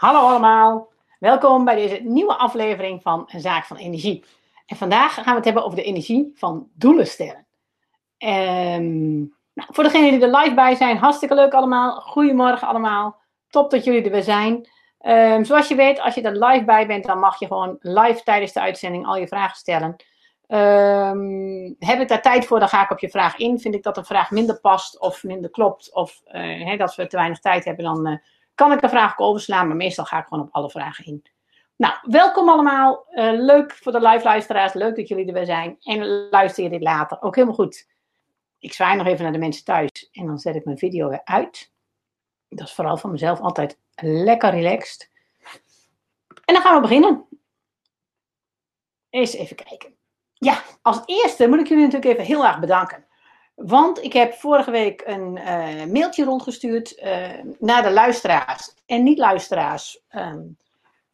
Hallo allemaal, welkom bij deze nieuwe aflevering van Een Zaak van Energie. En vandaag gaan we het hebben over de energie van doelen stellen. Ehm, nou, voor degenen die er live bij zijn, hartstikke leuk allemaal. Goedemorgen allemaal, top dat jullie er weer zijn. Ehm, zoals je weet, als je er live bij bent, dan mag je gewoon live tijdens de uitzending al je vragen stellen. Um, heb ik daar tijd voor, dan ga ik op je vraag in. Vind ik dat een vraag minder past of minder klopt, of uh, dat we te weinig tijd hebben, dan uh, kan ik de vraag overslaan. Maar meestal ga ik gewoon op alle vragen in. Nou, welkom allemaal. Uh, leuk voor de live luisteraars. Leuk dat jullie er weer zijn. En luister je dit later. Ook helemaal goed. Ik zwaai nog even naar de mensen thuis. En dan zet ik mijn video weer uit. Dat is vooral voor mezelf altijd lekker relaxed. En dan gaan we beginnen. Eens even kijken. Ja, als eerste moet ik jullie natuurlijk even heel erg bedanken. Want ik heb vorige week een uh, mailtje rondgestuurd uh, naar de luisteraars en niet-luisteraars um,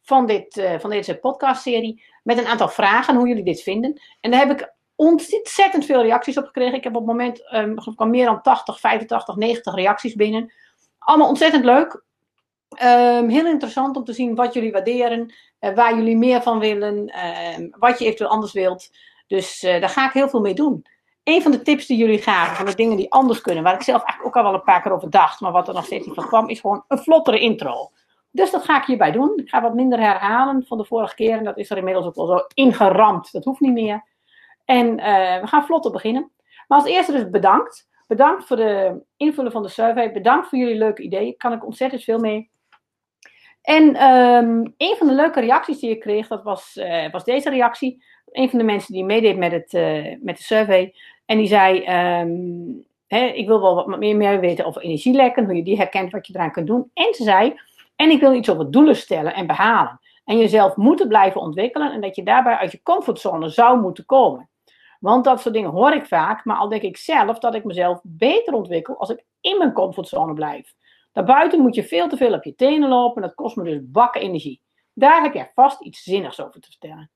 van, dit, uh, van deze podcastserie. Met een aantal vragen hoe jullie dit vinden. En daar heb ik ontzettend veel reacties op gekregen. Ik heb op het moment um, meer dan 80, 85, 90 reacties binnen. Allemaal ontzettend leuk. Um, heel interessant om te zien wat jullie waarderen, waar jullie meer van willen, wat je eventueel anders wilt. Dus daar ga ik heel veel mee doen. Een van de tips die jullie gaven, van de dingen die anders kunnen, waar ik zelf eigenlijk ook al wel een paar keer over dacht, maar wat er nog steeds niet van kwam, is gewoon een vlottere intro. Dus dat ga ik hierbij doen. Ik ga wat minder herhalen van de vorige keer. En dat is er inmiddels ook wel zo ingeramd. Dat hoeft niet meer. En uh, we gaan vlotter beginnen. Maar als eerste dus bedankt. Bedankt voor de invullen van de survey. Bedankt voor jullie leuke ideeën. Kan ik ontzettend veel mee. En um, een van de leuke reacties die ik kreeg, dat was, uh, was deze reactie een van de mensen die meedeed met, het, uh, met de survey. En die zei: um, hè, Ik wil wel wat meer, meer weten over energielekken, hoe je die herkent, wat je eraan kunt doen. En ze zei: En ik wil iets over doelen stellen en behalen. En jezelf moeten blijven ontwikkelen en dat je daarbij uit je comfortzone zou moeten komen. Want dat soort dingen hoor ik vaak, maar al denk ik zelf dat ik mezelf beter ontwikkel als ik in mijn comfortzone blijf. Daarbuiten moet je veel te veel op je tenen lopen en dat kost me dus bakken energie. Daar heb jij vast iets zinnigs over te vertellen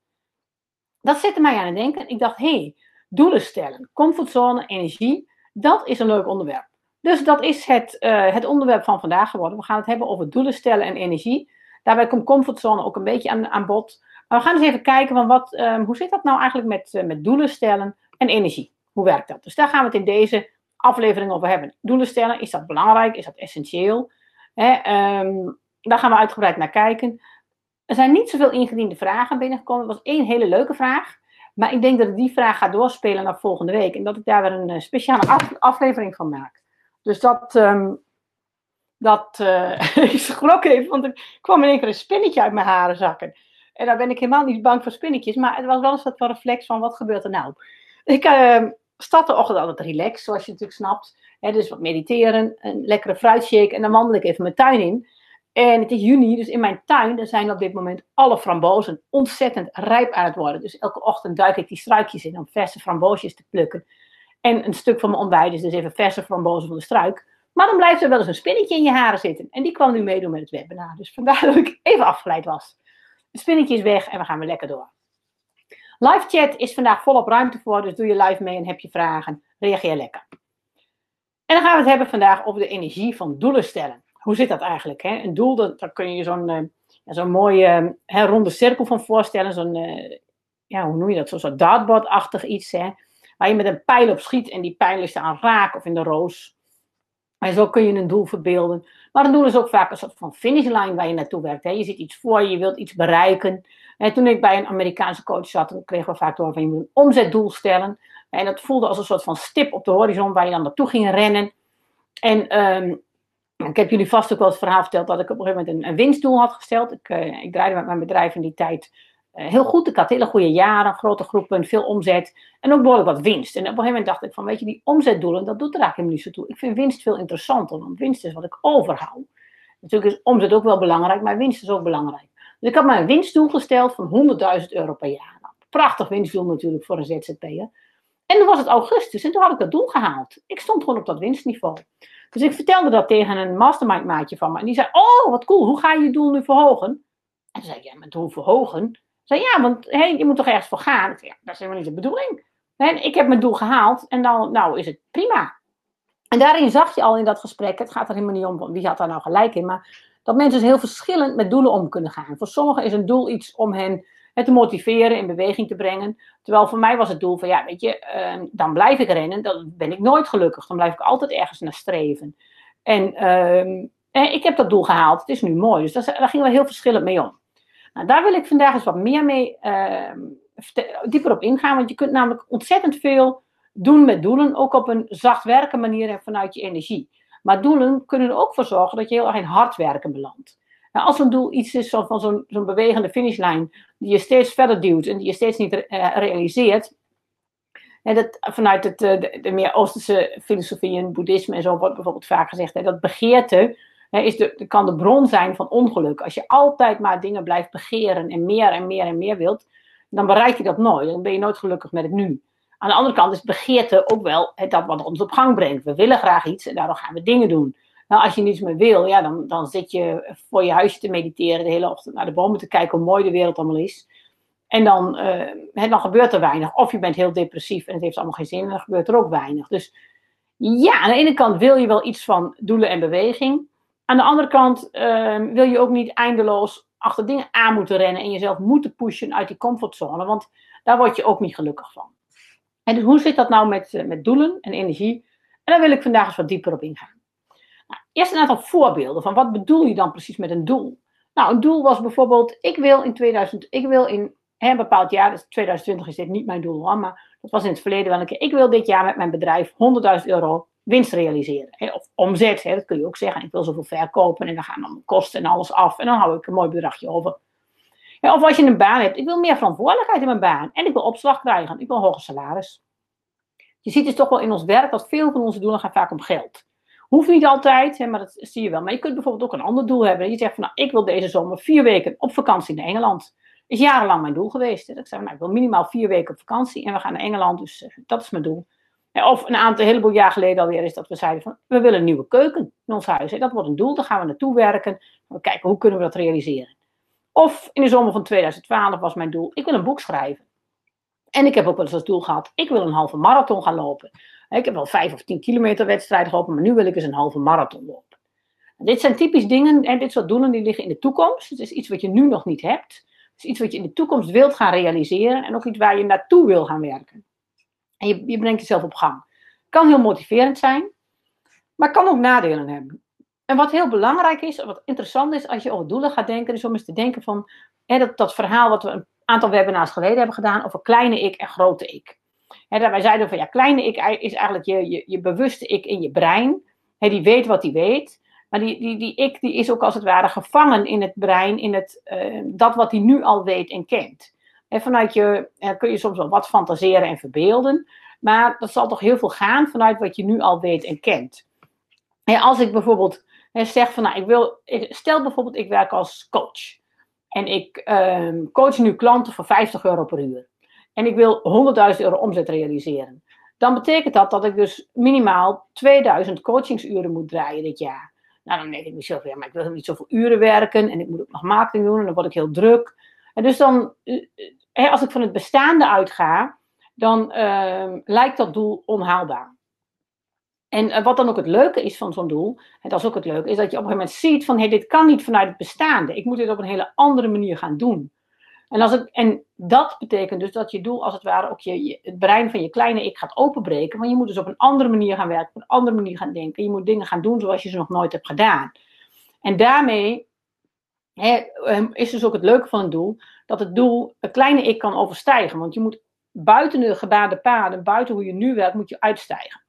dat zette mij aan het denken. Ik dacht, hé, hey, doelen stellen, comfortzone, energie, dat is een leuk onderwerp. Dus dat is het, uh, het onderwerp van vandaag geworden. We gaan het hebben over doelen stellen en energie. Daarbij komt comfortzone ook een beetje aan, aan bod. Maar we gaan eens even kijken van wat, um, hoe zit dat nou eigenlijk met, uh, met doelen stellen en energie? Hoe werkt dat? Dus daar gaan we het in deze aflevering over hebben. Doelen stellen, is dat belangrijk? Is dat essentieel? Hè, um, daar gaan we uitgebreid naar kijken. Er zijn niet zoveel ingediende vragen binnengekomen. Er was één hele leuke vraag. Maar ik denk dat ik die vraag ga doorspelen naar volgende week. En dat ik daar weer een uh, speciale af aflevering van maak. Dus dat. Um, dat uh, ik schrok even, want er kwam in één keer een spinnetje uit mijn haren zakken. En daar ben ik helemaal niet bang voor spinnetjes. Maar het was wel een soort van reflex van wat gebeurt er nou. Ik uh, start de ochtend altijd relax, zoals je natuurlijk snapt. Dus wat mediteren, een lekkere fruitshake. En dan wandel ik even mijn tuin in. En het is juni, dus in mijn tuin er zijn op dit moment alle frambozen ontzettend rijp aan het worden. Dus elke ochtend duik ik die struikjes in om verse framboosjes te plukken. En een stuk van mijn ontbijt is dus even verse frambozen van de struik. Maar dan blijft er wel eens een spinnetje in je haren zitten. En die kwam nu meedoen met het webinar. Dus vandaar dat ik even afgeleid was. Het spinnetje is weg en we gaan weer lekker door. Live chat is vandaag volop ruimte voor. Dus doe je live mee en heb je vragen. Reageer lekker. En dan gaan we het hebben vandaag over de energie van doelen stellen hoe zit dat eigenlijk? Hè? Een doel, daar kun je zo'n uh, zo'n mooie ronde cirkel van voorstellen. Zo'n, uh, ja, hoe noem je dat? Zo'n soort dartboard-achtig iets. Hè? Waar je met een pijl op schiet en die pijl is aan raak of in de roos. En zo kun je een doel verbeelden. Maar een doel is ook vaak een soort van finishline waar je naartoe werkt. Hè? Je ziet iets voor je, je wilt iets bereiken. En toen ik bij een Amerikaanse coach zat, kregen we vaak door van je moet een omzetdoel stellen. En dat voelde als een soort van stip op de horizon waar je dan naartoe ging rennen. En um, ik heb jullie vast ook wel het verhaal verteld dat ik op een gegeven moment een, een winstdoel had gesteld. Ik, uh, ik, draaide met mijn bedrijf in die tijd uh, heel goed. Ik had hele goede jaren, grote groepen, veel omzet en ook behoorlijk wat winst. En op een gegeven moment dacht ik van, weet je, die omzetdoelen, dat doet er eigenlijk helemaal niet zo toe. Ik vind winst veel interessanter, want winst is wat ik overhoud. Natuurlijk is omzet ook wel belangrijk, maar winst is ook belangrijk. Dus ik had mijn winstdoel gesteld van 100.000 euro per jaar. Nou, prachtig winstdoel natuurlijk voor een ZZP'er. En toen was het augustus en toen had ik dat doel gehaald. Ik stond gewoon op dat winstniveau. Dus ik vertelde dat tegen een mastermind maatje van me. En die zei, oh wat cool, hoe ga je je doel nu verhogen? En toen zei ik, ja, mijn doel verhogen? Ik zei, ja, want hey, je moet toch ergens voor gaan? Ik zei, ja, dat is helemaal niet de bedoeling. En ik heb mijn doel gehaald en dan nou is het prima. En daarin zag je al in dat gesprek, het gaat er helemaal niet om wie had daar nou gelijk in, maar dat mensen dus heel verschillend met doelen om kunnen gaan. Voor sommigen is een doel iets om hen te motiveren, in beweging te brengen. Terwijl voor mij was het doel van, ja, weet je, ehm, dan blijf ik rennen, dan ben ik nooit gelukkig. Dan blijf ik altijd ergens naar streven. En ehm, ik heb dat doel gehaald, het is nu mooi. Dus daar, gingen we heel verschillend mee om. Nou, daar wil ik vandaag eens wat meer mee ehm, dieper op ingaan, want je kunt namelijk ontzettend veel doen met doelen, ook op een zacht werken manier en vanuit je energie. Maar doelen kunnen er ook voor zorgen dat je heel erg in hard werken belandt. Als een doel iets is van zo'n zo'n bewegende finishlijn, die je steeds verder duwt en die je steeds niet uh, realiseert, en dat, vanuit het, eh, de, de, meer Oosterse filosofie en boeddhisme en zo wordt bijvoorbeeld vaak gezegd, dat begeerte is de, kan de bron zijn van ongeluk. Als je altijd maar dingen blijft begeren en meer en meer en meer wilt, dan bereik je dat nooit. Dan ben je nooit gelukkig met het nu. Aan de andere kant is begeerte ook wel dat wat ons op gang brengt. We willen graag iets en daardoor gaan we dingen doen. Nou, als je niets meer wil, ja, dan, dan zit je voor je huisje te mediteren de hele ochtend naar de bomen te kijken hoe mooi de wereld allemaal is. En dan, uh, dan gebeurt er weinig. Of je bent heel depressief en het heeft allemaal geen zin en dan gebeurt er ook weinig. Dus ja, aan de ene kant wil je wel iets van doelen en beweging. Aan de andere kant uh, wil je ook niet eindeloos achter dingen aan moeten rennen en jezelf moeten pushen uit die comfortzone. Want daar word je ook niet gelukkig van. En dus hoe zit dat nou met, eh, met doelen en energie? En daar wil ik vandaag eens wat dieper op ingaan. Eerst een aantal voorbeelden van wat bedoel je dan precies met een doel? Nou, een doel was bijvoorbeeld, ik wil in 2000, ik wil in een bepaald jaar, dus 2020 is dit niet mijn doel, maar dat was in het verleden wel een keer, ik wil dit jaar met mijn bedrijf 100.000 euro winst realiseren. Hè, of omzet, hè, dat kun je ook zeggen. Ik wil zoveel verkopen en dan gaan dan kosten en alles af en dan hou ik een mooi bedragje over. of als je een baan hebt, ik wil meer verantwoordelijkheid in mijn baan en ik wil opslag krijgen, ik wil hoger salaris. Je ziet dus toch wel in ons werk dat veel van onze doelen gaan vaak om geld. Hoeft niet altijd, hè, maar dat zie je wel. Maar je kunt bijvoorbeeld ook een ander doel hebben. Je zegt van, nou, ik wil deze zomer vier weken op vakantie naar Engeland. Is jarenlang mijn doel geweest. Hè. Ik zeg, nou, ik wil minimaal vier weken op vakantie en we gaan naar Engeland, dus eh, dat is mijn doel. Of een aantal, heleboel jaar geleden alweer is dat we zeiden van, we willen een nieuwe keuken in ons huis. Dat wordt een doel, daar gaan we naartoe werken. We kijken, hoe kunnen we dat realiseren? Of in de zomer van 2012 was mijn doel, ik wil een boek schrijven. En ik heb ook wel eens als doel gehad, ik wil een halve marathon gaan lopen. Ik heb wel vijf of tien kilometer wedstrijd gelopen, maar nu wil ik eens een halve marathon lopen. Dit zijn typisch dingen, en dit soort doelen die liggen in de toekomst. Het is iets wat je nu nog niet hebt. Het is iets wat je in de toekomst wilt gaan realiseren en ook iets waar je naartoe wil gaan werken. En je, brengt jezelf op gang. Kan heel motiverend zijn, maar kan ook nadelen hebben. En wat heel belangrijk is, wat interessant is als je over doelen gaat denken, is om eens te denken van hè, dat, dat verhaal wat we een aantal webinars geleden hebben gedaan over kleine ik en grote ik. Hè, wij zeiden van ja, kleine ik is eigenlijk je, je, je bewuste ik in je brein. Die weet wat hij weet. Maar die, die, die ik die is ook als het ware gevangen in het brein, in het, uh, dat wat hij nu al weet en kent. En vanuit je kun je soms wel wat fantaseren en verbeelden. Maar dat zal toch heel veel gaan vanuit wat je nu al weet en kent. En als ik bijvoorbeeld zeg van, nou, ik wil, stel bijvoorbeeld, ik werk als coach. En ik uh, coach nu klanten voor 50 euro per uur. En ik wil 100.000 euro omzet realiseren. Dan betekent dat dat ik dus minimaal 2000 coachingsuren moet draaien dit jaar. Nou, dan denk ik mezelf, ja, maar ik wil niet zoveel uren werken. En ik moet ook nog marketing doen. En dan word ik heel druk. En dus dan, eh, als ik van het bestaande uitga, dan uh, lijkt dat doel onhaalbaar. En eh, wat dan ook het leuke is van zo'n doel, en dat is ook het leuke, is dat je op een gegeven moment ziet van hé, dit kan niet vanuit het bestaande. Ik moet dit op een hele andere manier gaan doen. En, als het, en dat betekent dus dat je doel als het ware ook je, het brein van je kleine ik gaat openbreken. Want je moet dus op een andere manier gaan werken, op een andere manier gaan denken. Je moet dingen gaan doen zoals je ze nog nooit hebt gedaan. En daarmee hè, ehm, is dus ook het leuke van een doel, dat het doel een kleine ik kan overstijgen. Want je moet buiten de gebaande paden, buiten hoe je nu werkt, moet je uitstijgen.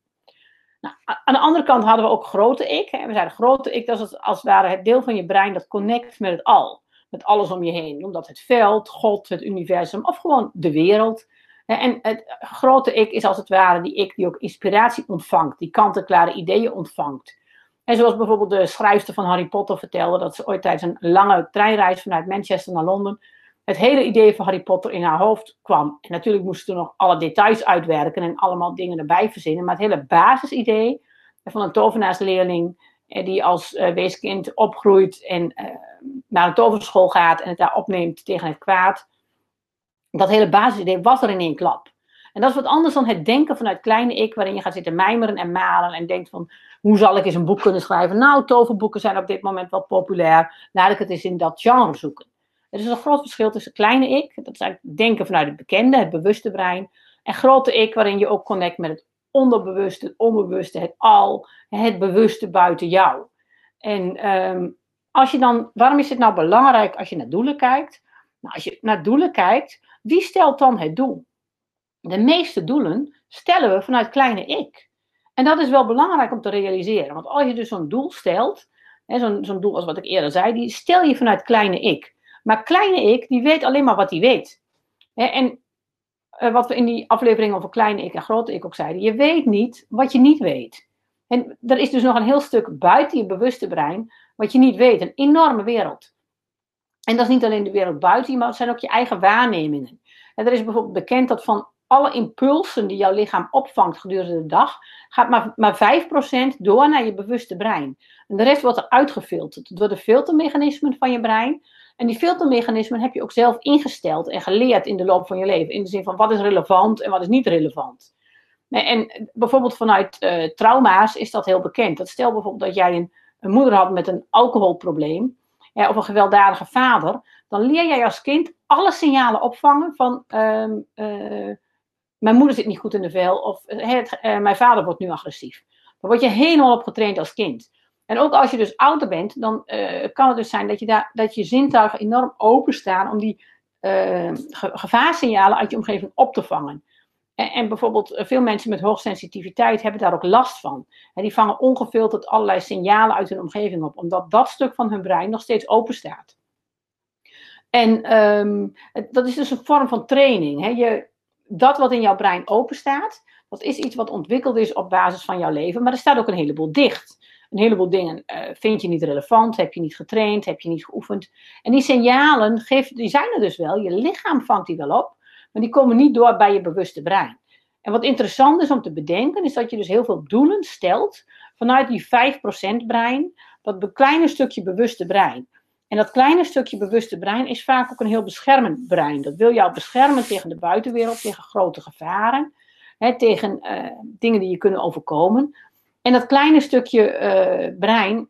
Nou, aan de andere kant hadden we ook grote ik. Hè. We zeiden grote ik, dat is als het ware het deel van je brein dat connect met het al. Met alles om je heen. Omdat het veld, God, het universum of gewoon de wereld. En het grote ik is als het ware die ik die ook inspiratie ontvangt. Die kant-en-klare ideeën ontvangt. En zoals bijvoorbeeld de schrijfster van Harry Potter vertelde, dat ze ooit tijdens een lange treinreis vanuit Manchester naar Londen het hele idee van Harry Potter in haar hoofd kwam. En natuurlijk moesten ze nog alle details uitwerken en allemaal dingen erbij verzinnen. Maar het hele basisidee van een tovenaarsleerling die als uh, weeskind opgroeit en uh, naar een toverschool gaat en het daar opneemt tegen het kwaad. Dat hele basisidee was er in één klap. En dat is wat anders dan het denken vanuit kleine ik, waarin je gaat zitten mijmeren en malen en denkt van, hoe zal ik eens een boek kunnen schrijven? Nou, toverboeken zijn op dit moment wel populair, laat ik het eens in dat genre zoeken. Er is een groot verschil tussen kleine ik, dat is eigenlijk denken vanuit het bekende, het bewuste brein, en grote ik, waarin je ook connect met het onderbewuste, het onbewuste, het al, het bewuste buiten jou. En ehm, als je dan, waarom is het nou belangrijk als je naar doelen kijkt? Nou, als je naar doelen kijkt, wie stelt dan het doel? De meeste doelen stellen we vanuit kleine ik. En dat is wel belangrijk om te realiseren. Want als je dus zo'n doel stelt, zo'n doel als wat ik eerder zei, die stel je vanuit kleine ik. Maar kleine ik, die weet alleen maar wat hij weet. En uh, wat we in die aflevering over kleine ik en grote ik ook zeiden, je weet niet wat je niet weet. En er is dus nog een heel stuk buiten je bewuste brein wat je niet weet. Een enorme wereld. En dat is niet alleen de wereld buiten je, maar het zijn ook je eigen waarnemingen. En er is bijvoorbeeld bekend dat van alle impulsen die jouw lichaam opvangt gedurende de dag, gaat maar, maar 5% door naar je bewuste brein. En de rest wordt er uitgefilterd door de filtermechanismen van je brein. En die filtermechanismen heb je ook zelf ingesteld en geleerd in de loop van je leven. In de zin van wat is relevant en wat is niet relevant. En bijvoorbeeld vanuit uh, trauma's is dat heel bekend. Dat stel bijvoorbeeld dat jij een, een moeder had met een alcoholprobleem. of een gewelddadige vader. Dan leer jij als kind alle signalen opvangen van uh, uh, mijn moeder zit niet goed in de vel. Of uh, mijn vader wordt nu agressief. Dan word je helemaal op getraind als kind. En ook als je dus ouder bent, dan uh, kan het dus zijn dat je, daar, dat je zintuigen enorm openstaan om die uh, gevaarsignalen uit je omgeving op te vangen. En, en, bijvoorbeeld eh, veel mensen met hoogsensitiviteit hebben daar ook last van. En die vangen ongefilterd allerlei signalen uit hun omgeving op, omdat dat stuk van hun brein nog steeds open staat. En um, dat is dus een vorm van training. Hè? Je, dat wat in jouw brein open staat, dat is iets wat ontwikkeld is op basis van jouw leven, maar er staat ook een heleboel dicht een heleboel dingen uh, vind je niet relevant, heb je niet getraind, heb je niet geoefend. En die signalen geeft, die zijn er dus wel, je lichaam vangt die wel op, maar die komen niet door bij je bewuste brein. En wat interessant is om te bedenken, is dat je dus heel veel doelen stelt vanuit die 5% brein, dat kleine stukje bewuste brein. En dat kleine stukje bewuste brein is vaak ook een heel beschermend brein. Dat wil jou beschermen tegen de buitenwereld, tegen grote gevaren, hè, tegen uh, dingen die je kunnen overkomen. En dat kleine stukje uh, brein,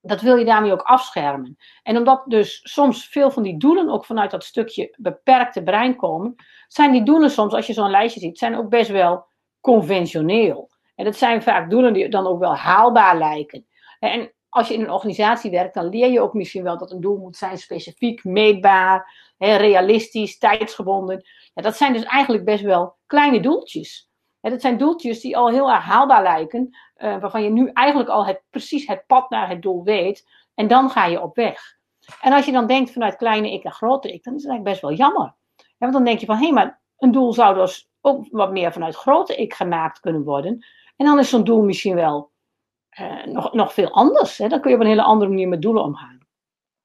dat wil je daarmee ook afschermen. En omdat dus soms veel van die doelen ook vanuit dat stukje beperkte brein komen, zijn die doelen soms, als je zo'n lijstje ziet, zijn ook best wel conventioneel. En dat zijn vaak doelen die dan ook wel haalbaar lijken. En als je in een organisatie werkt, dan leer je ook misschien wel dat een doel moet zijn specifiek, meetbaar, realistisch, tijdsgebonden. Ja, dat zijn dus eigenlijk best wel kleine doeltjes. En dat zijn doeltjes die al heel erg haalbaar lijken, uh, waarvan je nu eigenlijk al het, precies het pad naar het doel weet. En dan ga je op weg. En als je dan denkt vanuit kleine ik en grote ik, dan is het eigenlijk best wel jammer. want dan denk je van, hé, hey, maar een doel zou dus ook wat meer vanuit grote ik gemaakt kunnen worden. En dan is zo'n doel misschien wel uh, nog, nog veel anders. Hè? Dan kun je op een hele andere manier met doelen omgaan.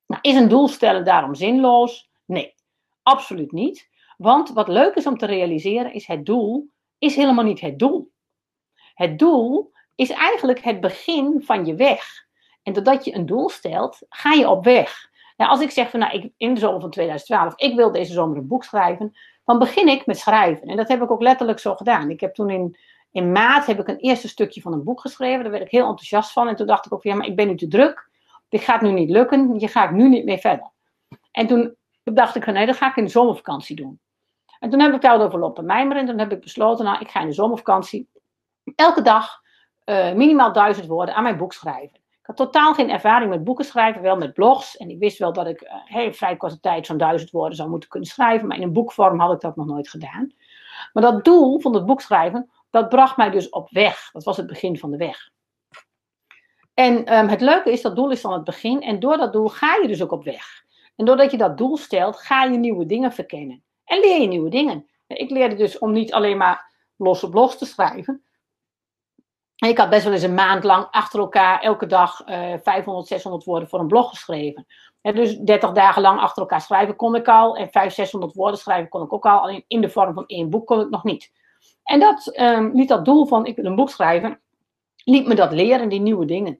Nou, is een doel stellen daarom zinloos? Nee, absoluut niet. Want wat leuk is om te realiseren, is het doel is helemaal niet het doel. Het doel is eigenlijk het begin van je weg. En doordat je een doel stelt, ga je op weg. Nou, als ik zeg van nou, ik, in de zomer van 2012, ik wil deze zomer een boek schrijven, dan begin ik met schrijven. En dat heb ik ook letterlijk zo gedaan. Ik heb toen in, in maart heb ik een eerste stukje van een boek geschreven. Daar werd ik heel enthousiast van. En toen dacht ik ook, ja, maar ik ben nu te druk. Dit gaat nu niet lukken. Je gaat nu niet meer verder. En toen dacht ik van nee, dat ga ik in de zomervakantie doen. En toen heb ik daarover lopen mijmeren. En toen heb ik besloten, nou, ik ga in de zomervakantie elke dag uh, minimaal duizend woorden aan mijn boek schrijven. Ik had totaal geen ervaring met boeken schrijven, wel met blogs. En ik wist wel dat ik uh, heel vrij korte tijd zo'n duizend woorden zou moeten kunnen schrijven. Maar in een boekvorm had ik dat nog nooit gedaan. Maar dat doel van het boek schrijven, dat bracht mij dus op weg. Dat was het begin van de weg. En um, het leuke is, dat doel is dan het begin. En door dat doel ga je dus ook op weg. En doordat je dat doel stelt, ga je nieuwe dingen verkennen. En leer je nieuwe dingen. Ik leerde dus om niet alleen maar los op los te schrijven. Ik had best wel eens een maand lang achter elkaar elke dag uh, 500, 600 woorden voor een blog geschreven. En dus 30 dagen lang achter elkaar schrijven kon ik al. En 500, 600 woorden schrijven kon ik ook al. Alleen in de vorm van één boek kon ik nog niet. En dat um, liet dat doel van ik wil een boek schrijven, liet me dat leren, die nieuwe dingen.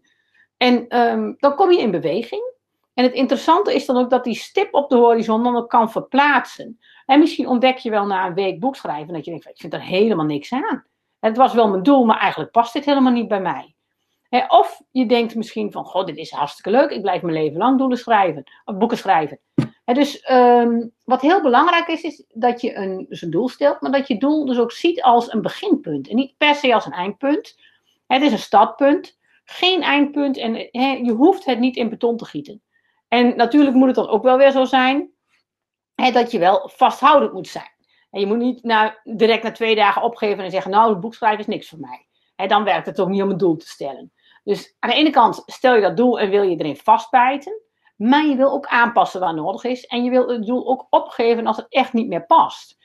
En um, dan kom je in beweging. En het interessante is dan ook dat die stip op de horizon dan ook kan verplaatsen. En misschien ontdek je wel na een week boekschrijven dat je denkt, ik vind er helemaal niks aan. Het was wel mijn doel, maar eigenlijk past dit helemaal niet bij mij. Of je denkt misschien van, god, dit is hartstikke leuk, ik blijf mijn leven lang doelen schrijven, of boeken schrijven. Dus um, wat heel belangrijk is, is dat je een, dus doel stelt, maar dat je doel dus ook ziet als een beginpunt en niet per se als een eindpunt. Het is een startpunt, geen eindpunt en je hoeft het niet in beton te gieten. En natuurlijk moet het dan ook wel weer zo zijn dat je wel vasthoudend moet zijn. En je moet niet na, direct na twee dagen opgeven en zeggen, nou, het boekschrijven is niks voor mij. dan werkt het ook niet om een doel te stellen. Dus aan de ene kant stel je dat doel en wil je erin vastbijten. Maar je wil ook aanpassen waar nodig is. En je wil het doel ook opgeven als het echt niet meer past.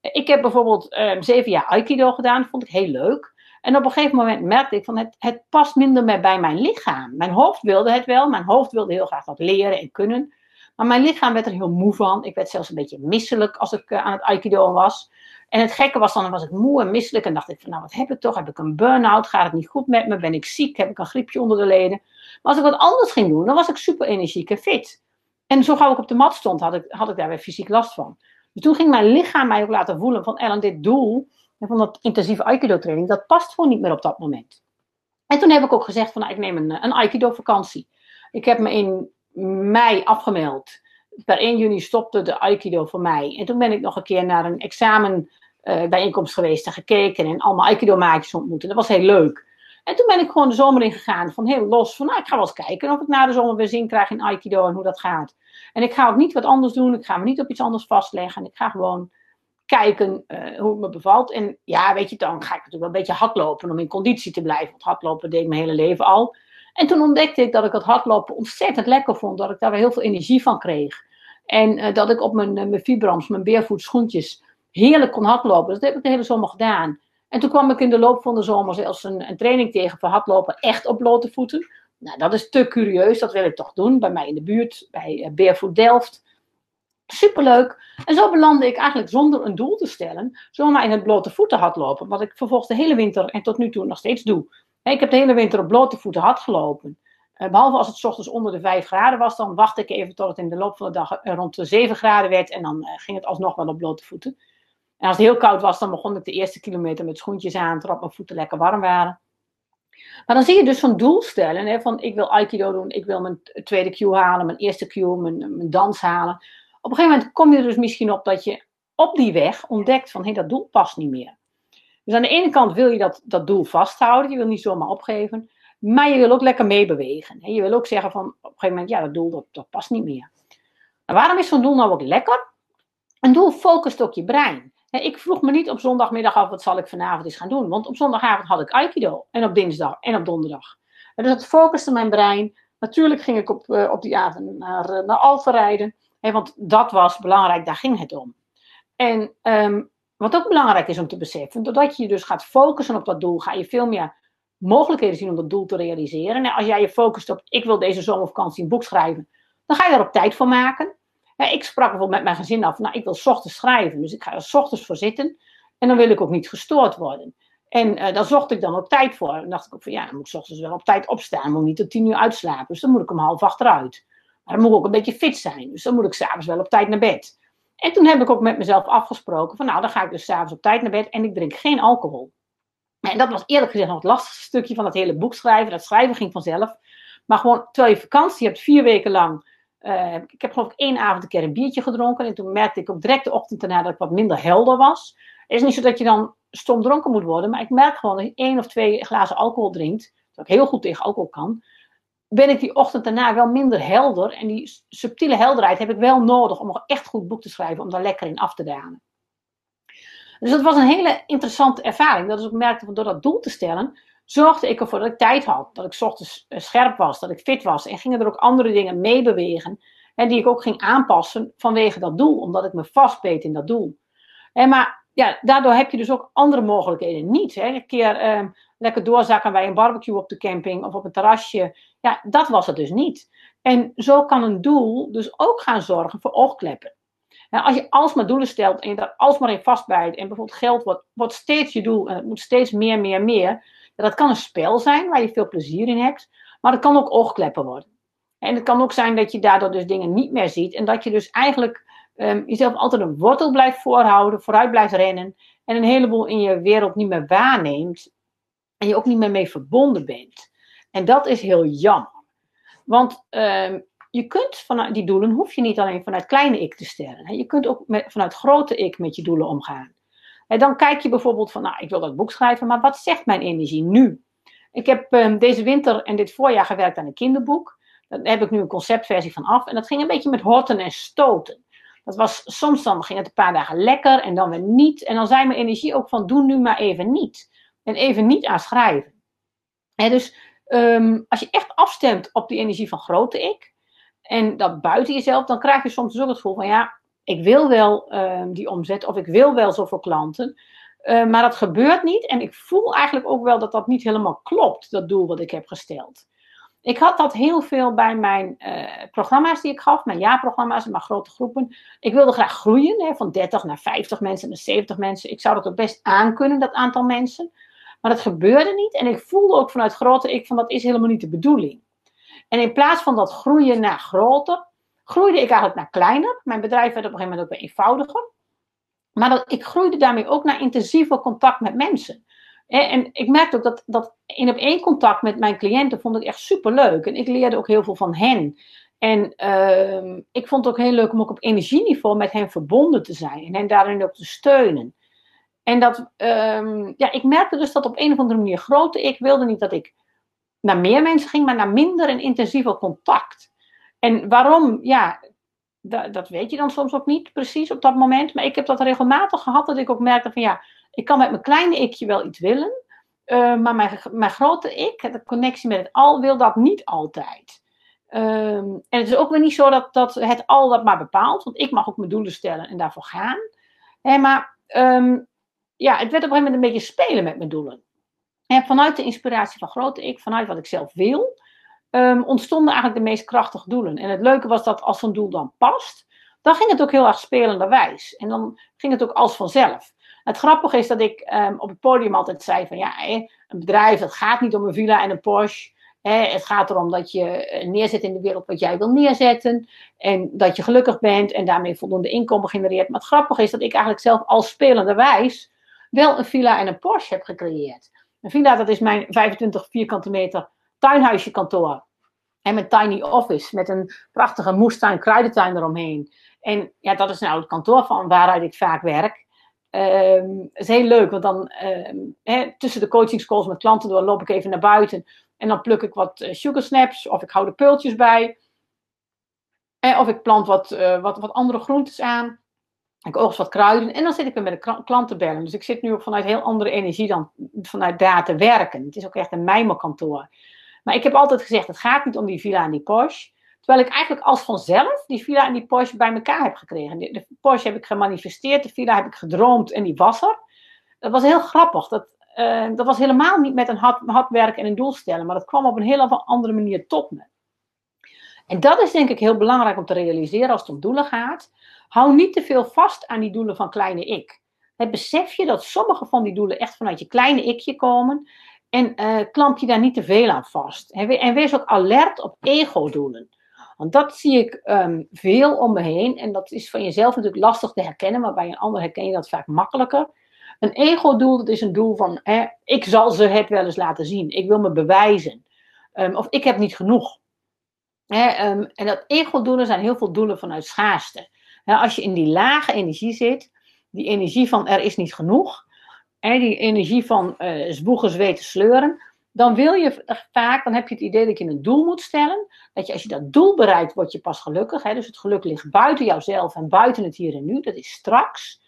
Ik heb bijvoorbeeld um, zeven jaar Aikido gedaan. Vond ik heel leuk. En op een gegeven moment merkte ik van het, het past minder meer bij mijn lichaam. Mijn hoofd wilde het wel. Mijn hoofd wilde heel graag wat leren en kunnen. Maar mijn lichaam werd er heel moe van. Ik werd zelfs een beetje misselijk als ik uh, aan het Aikido was. En het gekke was dan, dan was ik moe en misselijk. En dacht ik van, nou wat heb ik toch? Heb ik een burn-out? Gaat het niet goed met me? Ben ik ziek? Heb ik een griepje onder de leden? Maar als ik wat anders ging doen, dan was ik super energiek en fit. En zo gauw ik op de mat stond, had ik, had ik daar weer fysiek last van. Dus toen ging mijn lichaam mij ook laten voelen van, Ellen, dit doel, van dat intensieve Aikido training, dat past gewoon niet meer op dat moment. En toen heb ik ook gezegd van, nou, ik neem een, een Aikido vakantie. Ik heb me in mei afgemeld. Per 1 juni stopte de Aikido voor mij. En toen ben ik nog een keer naar een examenbijeenkomst uh, geweest en gekeken en allemaal Aikido-maatjes ontmoeten. Dat was heel leuk. En toen ben ik gewoon de zomer ingegaan van heel los. Van nou, ik ga wel eens kijken of ik na de zomer weer zin krijg in Aikido en hoe dat gaat. En ik ga ook niet wat anders doen. Ik ga me niet op iets anders vastleggen. En ik ga gewoon kijken uh, hoe het me bevalt. En ja, weet je, dan ga ik natuurlijk wel een beetje hardlopen om in conditie te blijven. Want hardlopen deed ik mijn hele leven al. En toen ontdekte ik dat ik het hardlopen ontzettend lekker vond. Dat ik daar weer heel veel energie van kreeg. En uh, dat ik op mijn, uh, mijn vibrams, mijn schoentjes, heerlijk kon hardlopen. Dat heb ik de hele zomer gedaan. En toen kwam ik in de loop van de zomer zelfs een, een training tegen voor hardlopen echt op blote voeten. Nou, dat is te curieus, dat wil ik toch doen. Bij mij in de buurt, bij uh, Delft. Superleuk. En zo belandde ik eigenlijk zonder een doel te stellen, zomaar in het blote voeten hardlopen. Wat ik vervolgens de hele winter en tot nu toe nog steeds doe. Ik heb de hele winter op blote voeten hard gelopen. Uh, behalve als het ochtends onder de 5 graden was, dan wachtte ik even tot het in de loop van de dag rond de 7 graden werd. En dan uh, ging het alsnog wel op blote voeten. En als het heel koud was, dan begon ik de eerste kilometer met schoentjes aan, terwijl mijn voeten lekker warm waren. Maar dan zie je dus zo'n doel stellen, hè, van ik wil Aikido doen, ik wil mijn tweede Q halen, mijn eerste Q, mijn, mijn dans halen. Op een gegeven moment kom je er dus misschien op dat je op die weg ontdekt van hé, hey, dat doel past niet meer. Dus aan de ene kant wil je dat, dat doel vasthouden, je wil niet zomaar opgeven, maar je wil ook lekker meebewegen. Je wil ook zeggen van op een gegeven moment, ja, dat doel dat, dat past niet meer. En waarom is zo'n doel nou ook lekker? Een doel focust ook je brein. Ik vroeg me niet op zondagmiddag af, wat zal ik vanavond eens gaan doen? Want op zondagavond had ik Aikido. En op dinsdag en op donderdag. dus dat focuste mijn brein. Natuurlijk ging ik op, uh, op die avond naar, uh, naar Alphen rijden. Want dat was belangrijk, daar ging het om. En um, wat ook belangrijk is om te beseffen, doordat je je dus gaat focussen op dat doel, ga je veel meer mogelijkheden zien om dat doel te realiseren. En als jij je focust op, ik wil deze zomervakantie een boek schrijven, dan ga je daar ook tijd voor maken. Ik sprak bijvoorbeeld met mijn gezin af, nou, ik wil ochtends schrijven, dus ik ga er ochtends voor zitten. En dan wil ik ook niet gestoord worden. En uh, daar zocht ik dan ook tijd voor. En dacht ik ook van, ja, dan moet ik ochtends wel op tijd opstaan. Moet niet tot tien uur uitslapen. Dus dan moet ik om half acht eruit. Maar dan moet ik ook een beetje fit zijn. Dus dan moet ik s'avonds wel op tijd naar bed. En toen heb ik ook met mezelf afgesproken van, nou, dan ga ik dus s'avonds op tijd naar bed en ik drink geen alcohol. En dat was eerlijk gezegd nog het lastigste stukje van het hele boek schrijven. Dat schrijven ging vanzelf. Maar gewoon, terwijl je vakantie hebt, vier weken lang uh, ik heb geloof ik één avond een keer een biertje gedronken. En toen merkte ik ook direct de ochtend daarna dat ik wat minder helder was. Het is niet zo dat je dan stom dronken moet worden. Maar ik merk gewoon dat je één of twee glazen alcohol drinkt. Dat ik heel goed tegen alcohol kan. Ben ik die ochtend daarna wel minder helder. En die subtiele helderheid heb ik wel nodig om nog echt goed boek te schrijven. Om daar lekker in af te dalen. Dus dat was een hele interessante ervaring. Dat is ook merkte van door dat doel te stellen zorgde ik ervoor dat ik tijd had. Dat ik ochtends eh, scherp was, dat ik fit was. En gingen er ook andere dingen mee bewegen. En die ik ook ging aanpassen vanwege dat doel. Omdat ik me vastbeet in dat doel. Maar ja, daardoor heb je dus ook andere mogelijkheden niet. Hè. Een keer eh, lekker doorzakken bij een barbecue op de camping of op een terrasje. Ja, dat was het dus niet. En zo kan een doel dus ook gaan zorgen voor oogkleppen. En als je alsmaar doelen stelt en je daar alsmaar in vastbijt en bijvoorbeeld geld wordt, wordt steeds je doel en het moet steeds meer, meer, meer, dat kan een spel zijn waar je veel plezier in hebt, maar het kan ook oogkleppen worden. En het kan ook zijn dat je daardoor dus dingen niet meer ziet en dat je dus eigenlijk um, jezelf altijd een wortel blijft voorhouden, vooruit blijft rennen en een heleboel in je wereld niet meer waarneemt en je ook niet meer mee verbonden bent. En dat is heel jammer. Want um, je kunt vanuit die doelen, hoef je niet alleen vanuit kleine ik te stellen. Je kunt ook vanuit grote ik met je doelen omgaan. En dan kijk je bijvoorbeeld van, nou, ik wil dat boek schrijven, maar wat zegt mijn energie nu? Ik heb um, deze winter en dit voorjaar gewerkt aan een kinderboek. Daar heb ik nu een conceptversie van af. En dat ging een beetje met horten en stoten. Dat was, soms dan ging het een paar dagen lekker en dan weer niet. En dan zei mijn energie ook van, doe nu maar even niet. En even niet aan schrijven. En dus um, als je echt afstemt op die energie van grote ik, en dat buiten jezelf, dan krijg je soms dus ook het gevoel van ja, ik wil wel uh, die omzet of ik wil wel zoveel klanten. Uh, maar dat gebeurt niet. En ik voel eigenlijk ook wel dat dat niet helemaal klopt, dat doel wat ik heb gesteld. Ik had dat heel veel bij mijn uh, programma's die ik gaf, mijn jaarprogramma's en mijn grote groepen. Ik wilde graag groeien, hè, van 30 naar 50 mensen naar 70 mensen. Ik zou dat ook best aankunnen, dat aantal mensen. Maar dat gebeurde niet. En ik voelde ook vanuit grote ik van dat is helemaal niet de bedoeling. En in plaats van dat groeien naar groter, groeide ik eigenlijk naar kleiner. Mijn bedrijf werd op een gegeven moment ook weer eenvoudiger. Maar dat, ik groeide daarmee ook naar intensiever contact met mensen. En ik merkte ook dat, dat in op één contact met mijn cliënten vond ik echt super leuk. En ik leerde ook heel veel van hen. En uh, ik vond het ook heel leuk om ook op energieniveau met hen verbonden te zijn. En hen daarin ook te steunen. En dat, um, ja, ik merkte dus dat op een of andere manier grote ik wilde niet dat ik naar meer mensen ging, maar naar minder en intensiever contact. En waarom? Ja, dat, dat weet je dan soms ook niet precies op dat moment. Maar ik heb dat regelmatig gehad, dat ik ook merkte van ja, ik kan met mijn kleine ikje wel iets willen. Uh, maar mijn, mijn grote ik, de connectie met het al, wil dat niet altijd. Um, en het is ook weer niet zo dat, dat het al dat maar bepaalt. Want ik mag ook mijn doelen stellen en daarvoor gaan. Maar um, ja, het werd op een gegeven moment een beetje spelen met mijn doelen. En vanuit de inspiratie van grote ik, vanuit wat ik zelf wil, um, ontstonden eigenlijk de meest krachtige doelen. En het leuke was dat als zo'n doel dan past, dan ging het ook heel erg spelenderwijs. En dan ging het ook als vanzelf. Het grappige is dat ik um, op het podium altijd zei van ja, een bedrijf, het gaat niet om een villa en een Porsche. het gaat erom dat je eh, neerzet in de wereld wat jij wil neerzetten. En dat je gelukkig bent en daarmee voldoende inkomen genereert. Maar het grappige is dat ik eigenlijk zelf als spelenderwijs wel een villa en een Porsche heb gecreëerd. Een villa, dat is mijn 25 vierkante meter tuinhuisje kantoor. En mijn tiny office met een prachtige moestuin, kruidentuin eromheen. En ja, dat is nou het kantoor van waaruit ik vaak werk. Um, het is heel leuk, want dan um, tussen de coachingscalls met klanten door loop ik even naar buiten. En dan pluk ik wat uh, sugar snaps of ik hou de peultjes bij. Eh, of ik plant wat, uh, wat, wat andere groentes aan. Ik oogst wat kruiden en dan zit ik weer met de klanten bellen. Dus ik zit nu ook vanuit heel andere energie dan vanuit daar te werken. Het is ook echt een mijmerkantoor. Maar ik heb altijd gezegd, het gaat niet om die villa en die Porsche. Terwijl ik eigenlijk als vanzelf die villa en die Porsche bij elkaar heb gekregen. De, Porsche heb ik gemanifesteerd, de villa heb ik gedroomd en die was er. Dat was heel grappig. Dat, uh, dat was helemaal niet met een hard, hard werk en een doel stellen. Maar dat kwam op een hele andere manier tot me. En dat is denk ik heel belangrijk om te realiseren als het om doelen gaat. Hou niet te veel vast aan die doelen van kleine ik. Besef je dat sommige van die doelen echt vanuit je kleine ikje komen. En uh, klamp je daar niet te veel aan vast. En wees ook alert op ego-doelen. Want dat zie ik um, veel om me heen. En dat is van jezelf natuurlijk lastig te herkennen. Maar bij een ander herken je dat vaak makkelijker. Een ego-doel, dat is een doel van... Hè, ik zal ze het wel eens laten zien. Ik wil me bewijzen. Um, of ik heb niet genoeg. Hè, um, en dat ego-doelen zijn heel veel doelen vanuit schaarste als je in die lage energie zit, die energie van er is niet genoeg, en die energie van uh, zwoegen, zweten, sleuren, dan wil je vaak, dan heb je het idee dat je een doel moet stellen. Dat je als je dat doel bereikt, word je pas gelukkig. Hè? Dus het geluk ligt buiten jouzelf en buiten het hier en nu. Dat is straks.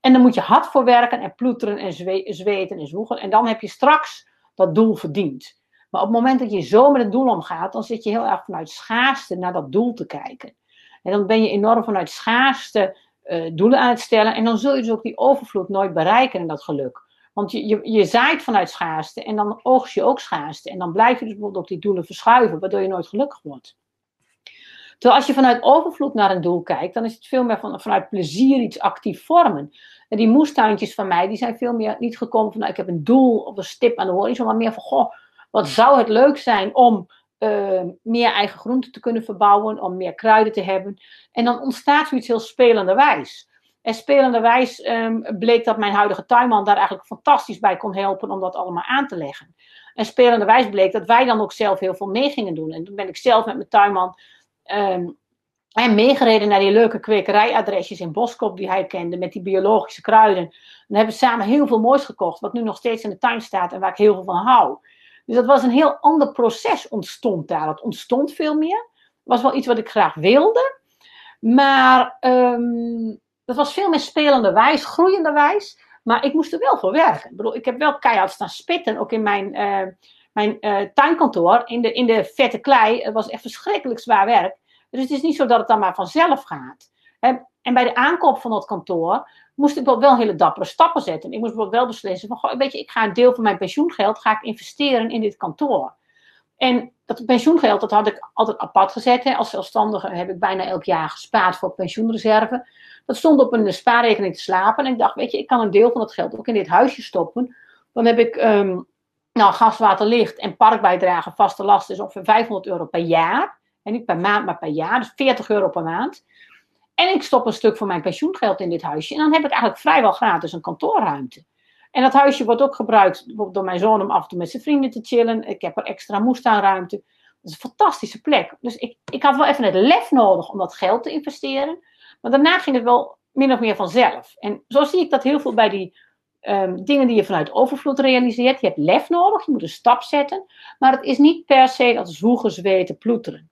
En dan moet je hard voor werken en ploeteren en zweten en zwoegen. En dan heb je straks dat doel verdiend. Maar op het moment dat je zo met het doel omgaat, dan zit je heel erg vanuit schaarste naar dat doel te kijken. En dan ben je enorm vanuit schaarste uh, doelen aan het stellen. En dan zul je dus ook die overvloed nooit bereiken en dat geluk. Want je, je, je zaait vanuit schaarste en dan oogst je ook schaarste. En dan blijf je dus bijvoorbeeld ook die doelen verschuiven, waardoor je nooit gelukkig wordt. Terwijl als je vanuit overvloed naar een doel kijkt, dan is het veel meer van, vanuit plezier iets actief vormen. En die moestuintjes van mij, die zijn veel meer niet gekomen van, nou, ik heb een doel of een stip aan de horizon, maar meer van, goh, wat zou het leuk zijn om eh, meer eigen groenten te kunnen verbouwen, om meer kruiden te hebben. En dan ontstaat zoiets heel spelenderwijs. En spelenderwijs um, bleek dat mijn huidige tuinman daar eigenlijk fantastisch bij kon helpen om dat allemaal aan te leggen. En spelenderwijs bleek dat wij dan ook zelf heel veel mee gingen doen. En toen ben ik zelf met mijn tuinman en meegereden naar die leuke kwekerijadresjes in Boskop die hij kende, met die biologische kruiden. Dan hebben we samen heel veel moois gekocht, wat nu nog steeds in de tuin staat en waar ik heel veel van hou. Dus dat was een heel ander proces ontstond daar. Dat ontstond veel meer. was wel iets wat ik graag wilde. Maar um, dat was veel meer spelende wijs, groeiende wijs. Maar ik moest er wel voor werken. Ik bedoel, ik heb wel keihard staan spitten, ook in mijn, uh, mijn uh, tuinkantoor, in de, in de vette klei. Het was echt verschrikkelijk zwaar werk. Dus het is niet zo dat het dan maar vanzelf gaat. En bij de aankoop van dat kantoor moest ik wel hele dappere stappen zetten. Ik moest wel beslissen van, goh, weet je, ik ga een deel van mijn pensioengeld ga ik investeren in dit kantoor. En dat pensioengeld, dat had ik altijd apart gezet. Als zelfstandige heb ik bijna elk jaar gespaard voor pensioenreserve. Dat stond op een spaarrekening te slapen. En ik dacht, weet je, ik kan een deel van dat geld ook in dit huisje stoppen. Dan heb ik um, nou, gas, water, licht en parkbijdrage, vaste last, is ongeveer 500 euro per jaar. En niet per maand, maar per jaar. Dus 40 euro per maand. En ik stop een stuk van mijn pensioengeld in dit huisje. En dan heb ik eigenlijk vrijwel gratis een kantoorruimte. En dat huisje wordt ook gebruikt door mijn zoon om af en toe met zijn vrienden te chillen. Ik heb er extra moestuinruimte. Dat is een fantastische plek. Dus ik, ik had wel even het lef nodig om dat geld te investeren. Maar daarna ging het wel min of meer vanzelf. En zo zie ik dat heel veel bij die um, dingen die je vanuit overvloed realiseert. Je hebt lef nodig, je moet een stap zetten. Maar het is niet per se dat zwoegen, zweten, ploeteren.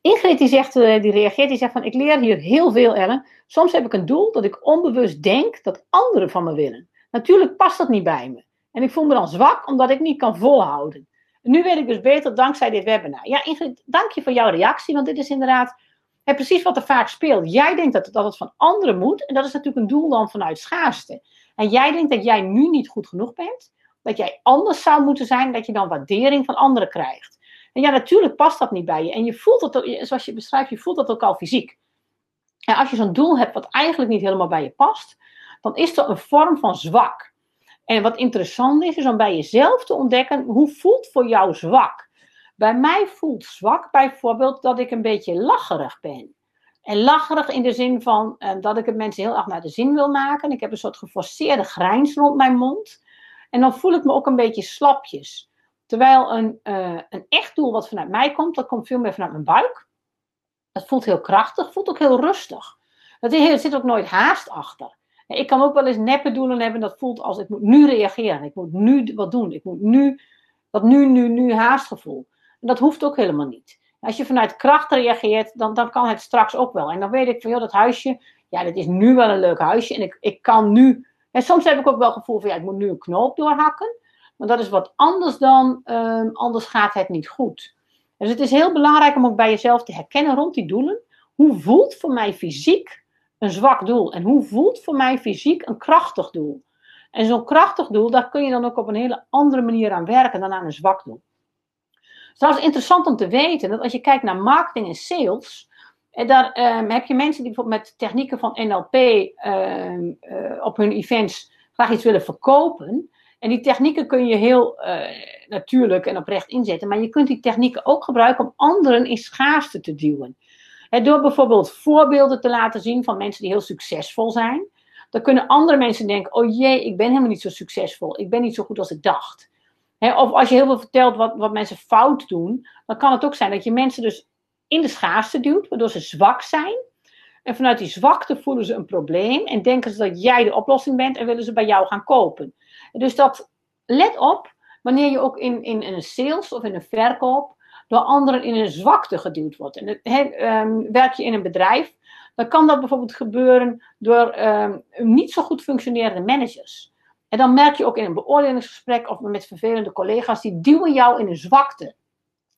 Ingrid die, zegt, eh, die reageert, die zegt van ik leer hier heel veel Ellen. Soms heb ik een doel dat ik onbewust denk dat anderen van me willen. Natuurlijk past dat niet bij me. En ik voel me dan zwak omdat ik niet kan volhouden. En nu weet ik dus beter dankzij dit webinar. Ja Ingrid, dank je voor jouw reactie, want dit is inderdaad precies wat er vaak speelt. Jij denkt dat, dat het van anderen moet en dat is natuurlijk een doel dan vanuit schaarste. En jij denkt dat jij nu niet goed genoeg bent, dat jij anders zou moeten zijn, dat je dan waardering van anderen krijgt. En ja, natuurlijk past dat niet bij je. En je voelt het, zoals je beschrijft, je voelt dat ook al fysiek. En als je zo'n doel hebt wat eigenlijk niet helemaal bij je past, dan is dat een vorm van zwak. En wat interessant is, is om bij jezelf te ontdekken, hoe voelt voor jou zwak? Bij mij voelt zwak bijvoorbeeld dat ik een beetje lacherig ben. En lacherig in de zin van eh, dat ik het mensen heel erg naar de zin wil maken. Ik heb een soort geforceerde grijns rond mijn mond. En dan voel ik me ook een beetje slapjes. Terwijl een, uh, een echt doel wat vanuit mij komt, dat komt veel meer vanuit mijn buik. Dat voelt heel krachtig, voelt ook heel rustig. Er zit ook nooit haast achter. Ik kan ook wel eens neppe doelen hebben, dat voelt als ik moet nu reageren. Ik moet nu wat doen. Ik moet nu, dat nu, nu, nu haastgevoel. En dat hoeft ook helemaal niet. Als je vanuit kracht reageert, dan, dan kan het straks ook wel. En dan weet ik van, joh, dat huisje, ja, dat is nu wel een leuk huisje. En ik, ik kan nu, en soms heb ik ook wel het gevoel van, ja, ik moet nu een knoop doorhakken. Maar dat is wat anders dan um, anders gaat het niet goed. Dus het is heel belangrijk om ook bij jezelf te herkennen rond die doelen. Hoe voelt voor mij fysiek een zwak doel? En hoe voelt voor mij fysiek een krachtig doel? En zo'n krachtig doel, daar kun je dan ook op een hele andere manier aan werken dan aan een zwak doel. Het is trouwens interessant om te weten dat als je kijkt naar marketing en sales, en daar um, heb je mensen die bijvoorbeeld met technieken van NLP um, uh, op hun events graag iets willen verkopen. En die technieken kun je heel uh, natuurlijk en oprecht inzetten, maar je kunt die technieken ook gebruiken om anderen in schaarste te duwen. Door bijvoorbeeld voorbeelden te laten zien van mensen die heel succesvol zijn, dan kunnen andere mensen denken: oh jee, ik ben helemaal niet zo succesvol, ik ben niet zo goed als ik dacht. Of als je heel veel vertelt wat, wat mensen fout doen, dan kan het ook zijn dat je mensen dus in de schaarste duwt, waardoor ze zwak zijn. En vanuit die zwakte voelen ze een probleem en denken ze dat jij de oplossing bent en willen ze bij jou gaan kopen. Dus dat, let op, wanneer je ook in, in, een sales of in een verkoop door anderen in een zwakte geduwd wordt. En um, werk je in een bedrijf, dan kan dat bijvoorbeeld gebeuren door um, niet zo goed functionerende managers. En dan merk je ook in een beoordelingsgesprek of met vervelende collega's, die duwen jou in een zwakte.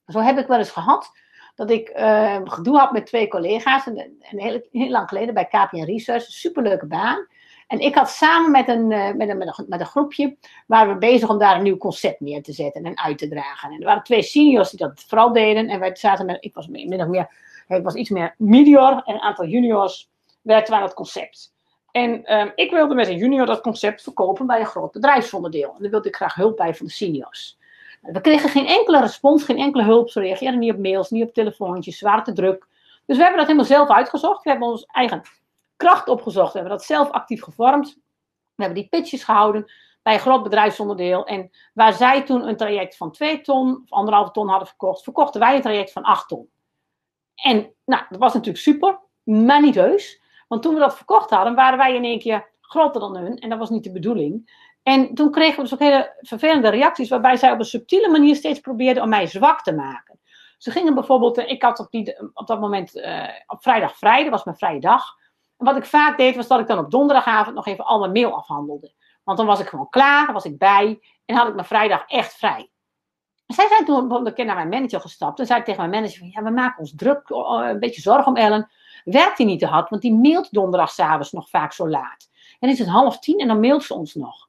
Zo heb ik wel eens gehad dat ik uh, gedoe had met twee collega's, een, een heel, heel, lang geleden bij KPN Research, een superleuke baan. En ik had samen met een, uh, met, een, met, een, met een groepje, waren we bezig om daar een nieuw concept neer te zetten en uit te dragen. En er waren twee seniors die dat vooral deden. En wij zaten met, ik was min meer, ik was iets meer medior en een aantal juniors werkten aan het concept. En um, ik wilde met een junior dat concept verkopen bij een groot bedrijfsonderdeel. En daar wilde ik graag hulp bij van de seniors. We kregen geen enkele respons, geen enkele hulp. Ze reageerden niet op mails, niet op telefoontjes, ze te druk. Dus we hebben dat helemaal zelf uitgezocht. We hebben ons eigen kracht opgezocht. We hebben dat zelf actief gevormd. We hebben die pitches gehouden bij een groot bedrijfsonderdeel. En waar zij toen een traject van 2 ton of anderhalve ton hadden verkocht, verkochten wij een traject van 8 ton. En nou, dat was natuurlijk super, maar niet heus. Want toen we dat verkocht hadden, waren wij in één keer groter dan hun. En dat was niet de bedoeling. En toen kregen we dus ook hele vervelende reacties, waarbij zij op een subtiele manier steeds probeerden om mij zwak te maken. Ze gingen bijvoorbeeld, ik had op, die, op dat moment uh, op vrijdag vrij, dat was mijn vrije dag. En wat ik vaak deed, was dat ik dan op donderdagavond nog even al mijn mail afhandelde. Want dan was ik gewoon klaar, was ik bij en had ik mijn vrijdag echt vrij. Zij zijn toen een keer naar mijn manager gestapt en zei tegen mijn manager ja, we maken ons druk, eh, een beetje zorgen om Ellen. Werkt hij niet te hard, want die mailt donderdagavond nog vaak zo laat. En is het half tien en dan mailt ze ons nog.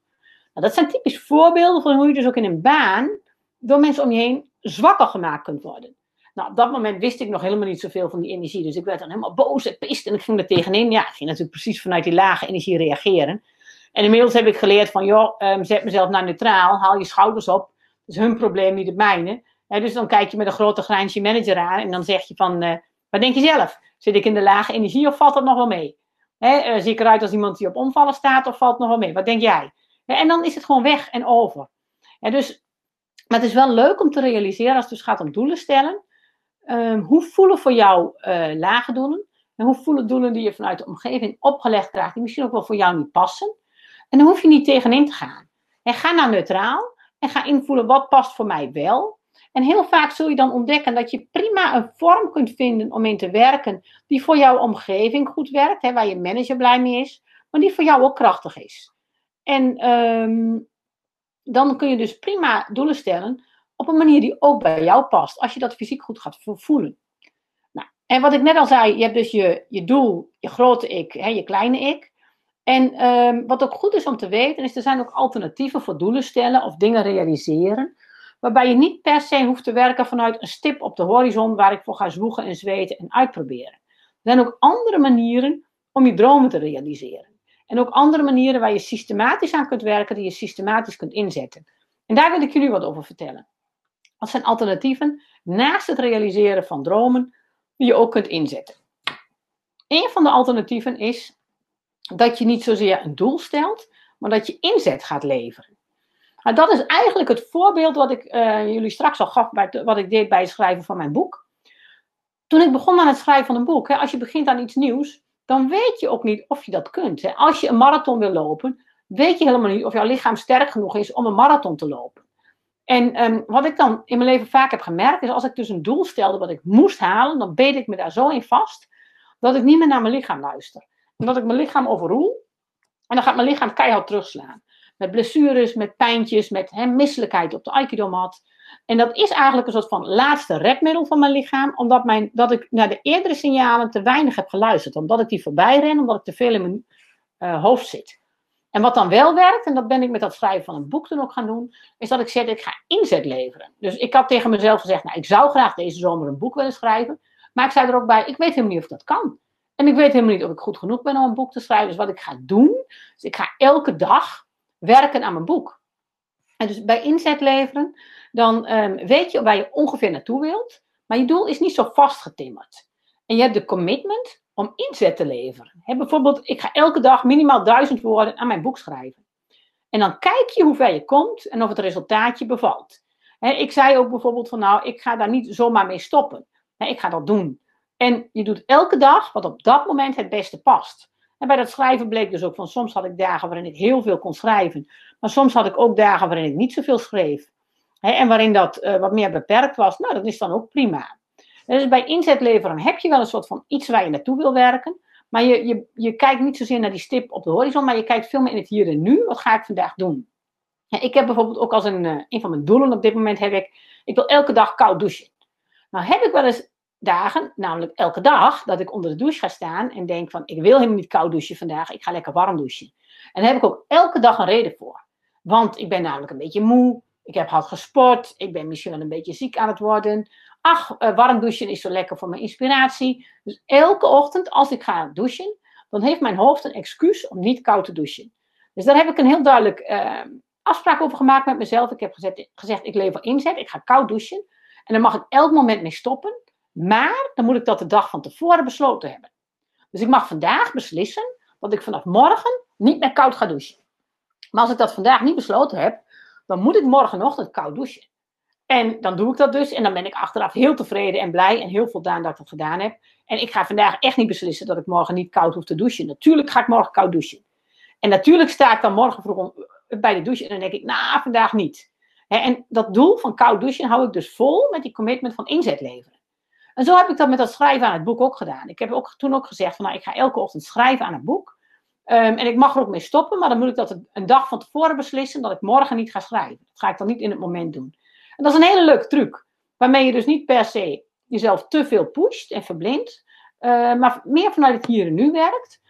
Nou, dat zijn typisch voorbeelden van hoe je dus ook in een baan door mensen om je heen zwakker gemaakt kunt worden. Nou, op dat moment wist ik nog helemaal niet zoveel van die energie. Dus ik werd dan helemaal boos en pist en ik ging er tegenin. Ja, ik ging natuurlijk precies vanuit die lage energie reageren. En inmiddels heb ik geleerd van, joh, um, zet mezelf naar neutraal, haal je schouders op. Dat is hun probleem, niet het mijne. dus dan kijk je met een grote grijns manager aan en dan zeg je van, uh, wat denk je zelf? Zit ik in de lage energie of valt dat nog wel mee? He, uh, zie ik eruit als iemand die op omvallen staat of valt het nog wel mee? Wat denk jij? en dan is het gewoon weg en over. dus, maar het is wel leuk om te realiseren als het dus gaat om doelen stellen. Um, hoe voelen voor jou uh, lage doelen? En hoe voelen doelen die je vanuit de omgeving opgelegd krijgt, die misschien ook wel voor jou niet passen? En dan hoef je niet tegenin te gaan. En ga naar neutraal en ga invoelen wat past voor mij wel. En heel vaak zul je dan ontdekken dat je prima een vorm kunt vinden om in te werken die voor jouw omgeving goed werkt, hè, waar je manager blij mee is, maar die voor jou ook krachtig is. En um, dan kun je dus prima doelen stellen op een manier die ook bij jou past, als je dat fysiek goed gaat voelen. Nou, en wat ik net al zei, je hebt dus je, je doel, je grote ik, hè, je kleine ik. En um, wat ook goed is om te weten, is er zijn ook alternatieven voor doelen stellen of dingen realiseren. Waarbij je niet per se hoeft te werken vanuit een stip op de horizon waar ik voor ga zwoegen en zweten en uitproberen. Er zijn ook andere manieren om je dromen te realiseren. En ook andere manieren waar je systematisch aan kunt werken, die je systematisch kunt inzetten. En daar wil ik jullie wat over vertellen. Wat zijn alternatieven naast het realiseren van dromen die je ook kunt inzetten? Een van de alternatieven is dat je niet zozeer een doel stelt, maar dat je inzet gaat leveren. Nou, dat is eigenlijk het voorbeeld wat ik uh, jullie straks al gaf bij wat ik deed bij het schrijven van mijn boek. Toen ik begon aan het schrijven van een boek, hè, als je begint aan iets nieuws, dan weet je ook niet of je dat kunt. Hè. Als je een marathon wil lopen, weet je helemaal niet of jouw lichaam sterk genoeg is om een marathon te lopen. En um, wat ik dan in mijn leven vaak heb gemerkt, is als ik dus een doel stelde wat ik moest halen, dan beet ik me daar zo in vast, dat ik niet meer naar mijn lichaam luister. En dat ik mijn lichaam overroel, en dan gaat mijn lichaam keihard terugslaan. Met blessures, met pijntjes, met he, misselijkheid op de aikido-mat. En dat is eigenlijk een soort van laatste redmiddel van mijn lichaam, omdat mijn, dat ik naar de eerdere signalen te weinig heb geluisterd. Omdat ik die voorbij ren, omdat ik te veel in mijn uh, hoofd zit. En wat dan wel werkt, en dat ben ik met dat schrijven van een boek dan ook gaan doen, is dat ik zeg, ik ga inzet leveren. Dus ik had tegen mezelf gezegd, nou, ik zou graag deze zomer een boek willen schrijven. Maar ik zei er ook bij, ik weet helemaal niet of dat kan. En ik weet helemaal niet of ik goed genoeg ben om een boek te schrijven. Dus wat ik ga doen, is ik ga elke dag werken aan mijn boek. En dus bij inzet leveren, dan um, weet je waar je ongeveer naartoe wilt. Maar je doel is niet zo vastgetimmerd. En je hebt de commitment om inzet te leveren. Bijvoorbeeld, ik ga elke dag minimaal duizend woorden aan mijn boek schrijven. En dan kijk je hoe ver je komt en of het resultaatje bevalt. Ik zei ook bijvoorbeeld van nou, ik ga daar niet zomaar mee stoppen. Ik ga dat doen. En je doet elke dag wat op dat moment het beste past. En bij dat schrijven bleek dus ook van soms had ik dagen waarin ik heel veel kon schrijven. Maar soms had ik ook dagen waarin ik niet zoveel schreef. en waarin dat uh, wat meer beperkt was. Nou, dat is dan ook prima. Dus bij inzet leveren heb je wel een soort van iets waar je naartoe wil werken. Maar je, je, je kijkt niet zozeer naar die stip op de horizon, maar je kijkt veel meer in het hier en nu. Wat ga ik vandaag doen? ik heb bijvoorbeeld ook als een, uh, een van mijn doelen op dit moment heb ik, ik wil elke dag koud douchen. Nou heb ik wel eens dagen, namelijk elke dag, dat ik onder de douche ga staan en denk van, ik wil helemaal niet koud douchen vandaag, ik ga lekker warm douchen. En daar heb ik ook elke dag een reden voor. Want ik ben namelijk een beetje moe, ik heb hard gesport, ik ben misschien wel een beetje ziek aan het worden. Ach, uh, warm douchen is zo lekker voor mijn inspiratie. Dus elke ochtend als ik ga douchen, dan heeft mijn hoofd een excuus om niet koud te douchen. Dus daar heb ik een heel duidelijk uh, afspraak over gemaakt met mezelf. Ik heb gezegd ik lever inzet, ik ga koud douchen. En dan mag ik elk moment mee stoppen. Maar dan moet ik dat de dag van tevoren besloten hebben. Dus ik mag vandaag beslissen dat ik vanaf morgen niet meer koud ga douchen. Maar als ik dat vandaag niet besloten heb, dan moet ik morgenochtend koud douchen. En dan doe ik dat dus. En dan ben ik achteraf heel tevreden en blij en heel voldaan dat ik dat gedaan heb. En ik ga vandaag echt niet beslissen dat ik morgen niet koud hoef te douchen. Natuurlijk ga ik morgen koud douchen. En natuurlijk sta ik dan morgen vroeg bij de douche en dan denk ik, nou, vandaag niet. en dat doel van koud douchen hou ik dus vol met die commitment van inzet leveren. En zo heb ik dat met dat schrijven aan het boek ook gedaan. Ik heb ook, toen ook gezegd van, nou, ik ga elke ochtend schrijven aan het boek. Ehm, en ik mag er ook mee stoppen, maar dan moet ik dat een dag van tevoren beslissen dat ik morgen niet ga schrijven. Dat ga ik dan niet in het moment doen. En dat is een hele leuke truc, waarmee je dus niet per se jezelf te veel pusht en verblindt, uh, maar meer vanuit het hier en nu werkt.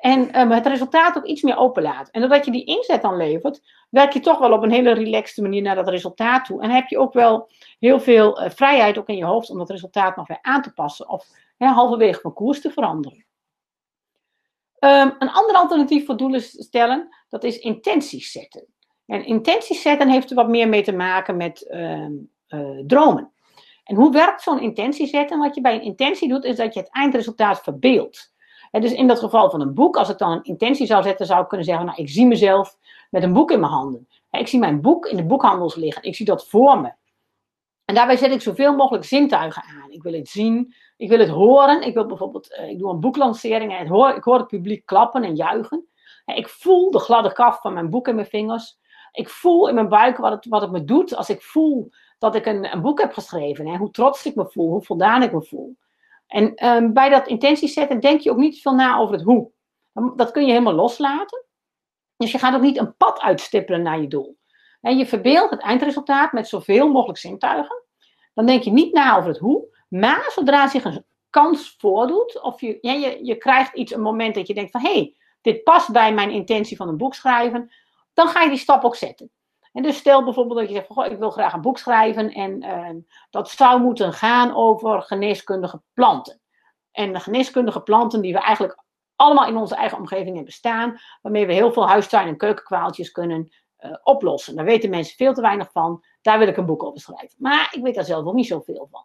En um, het resultaat ook iets meer openlaat. En doordat je die inzet dan levert, werk je toch wel op een hele relaxte manier naar dat resultaat toe. En heb je ook wel heel veel uh, vrijheid ook in je hoofd om dat resultaat nog weer aan te passen. Of hè, halverwege van koers te veranderen. Um, een ander alternatief voor doelen stellen, dat is intenties zetten. En intenties zetten heeft er wat meer mee te maken met uh, uh, dromen. En hoe werkt zo'n intentie zetten? Wat je bij een intentie doet, is dat je het eindresultaat verbeeldt. Dus in dat geval van een boek, als ik dan een intentie zou zetten, zou ik kunnen zeggen: Nou, ik zie mezelf met een boek in mijn handen. Ik zie mijn boek in de boekhandels liggen. Ik zie dat voor me. En daarbij zet ik zoveel mogelijk zintuigen aan. Ik wil het zien, ik wil het horen. Ik wil bijvoorbeeld, eh, ik doe een boeklancering en ik hoor het publiek klappen en juichen. Ik voel de gladde kaf van mijn boek in mijn vingers. Ik voel in mijn buik wat het, wat het me doet als ik voel dat ik een, een boek heb geschreven. Hoe trots ik me voel, hoe voldaan ik me voel. En um, bij dat intentie zetten denk je ook niet veel na over het hoe. Dat kun je helemaal loslaten. Dus je gaat ook niet een pad uitstippelen naar je doel. En je verbeeldt het eindresultaat met zoveel mogelijk zintuigen. Dan denk je niet na over het hoe. Maar zodra zich een kans voordoet, of je, ja, je, je krijgt iets, een moment dat je denkt van hé, hey, dit past bij mijn intentie van een boek schrijven, dan ga je die stap ook zetten. En dus stel bijvoorbeeld dat je zegt, goh, ik wil graag een boek schrijven en uh, dat zou moeten gaan over geneeskundige planten. En de geneeskundige planten die we eigenlijk allemaal in onze eigen omgeving hebben staan, waarmee we heel veel huistuin- en keukenkwaaltjes kunnen uh, oplossen. Daar weten mensen veel te weinig van. Daar wil ik een boek over schrijven. Maar ik weet daar zelf ook niet zoveel van.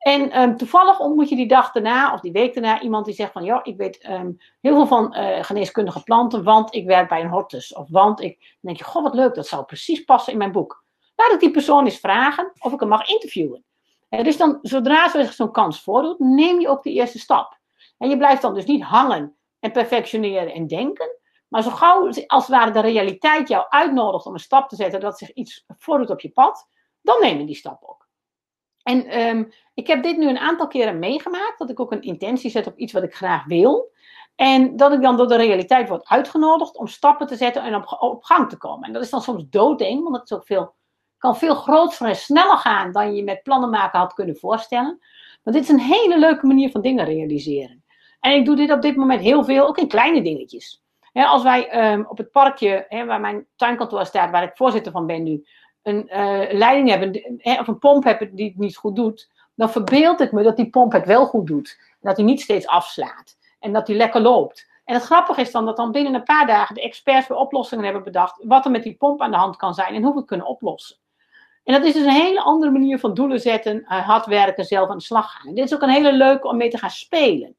En um, toevallig ontmoet je die dag daarna of die week daarna iemand die zegt van ja, ik weet um, heel veel van uh, geneeskundige planten, want ik werk bij een hortus. Of want ik denk je, goh wat leuk, dat zou precies passen in mijn boek. Laat ik die persoon eens vragen of ik hem mag interviewen. En dus dan, zodra zich zo'n kans voordoet, neem je ook de eerste stap. En je blijft dan dus niet hangen en perfectioneren en denken. Maar zo gauw als het ware de realiteit jou uitnodigt om een stap te zetten, dat zich iets voordoet op je pad, dan neem je die stap ook. En um, ik heb dit nu een aantal keren meegemaakt, dat ik ook een intentie zet op iets wat ik graag wil. En dat ik dan door de realiteit word uitgenodigd om stappen te zetten en op, gang te komen. En dat is dan soms doodeng, want het veel, kan veel groter en sneller gaan dan je met plannen maken had kunnen voorstellen. Maar dit is een hele leuke manier van dingen realiseren. En ik doe dit op dit moment heel veel, ook in kleine dingetjes. als wij um, op het parkje, waar mijn tuinkantoor staat, waar ik voorzitter van ben nu, een uh, leiding hebben, of een pomp hebben die het niet goed doet, dan verbeeld ik me dat die pomp het wel goed doet. Dat hij niet steeds afslaat. En dat hij lekker loopt. En het grappige is dan dat dan binnen een paar dagen de experts weer oplossingen hebben bedacht. Wat er met die pomp aan de hand kan zijn en hoe we het kunnen oplossen. En dat is dus een hele andere manier van doelen zetten, uh, hard werken, zelf aan de slag gaan. Dit is ook een hele leuke om mee te gaan spelen.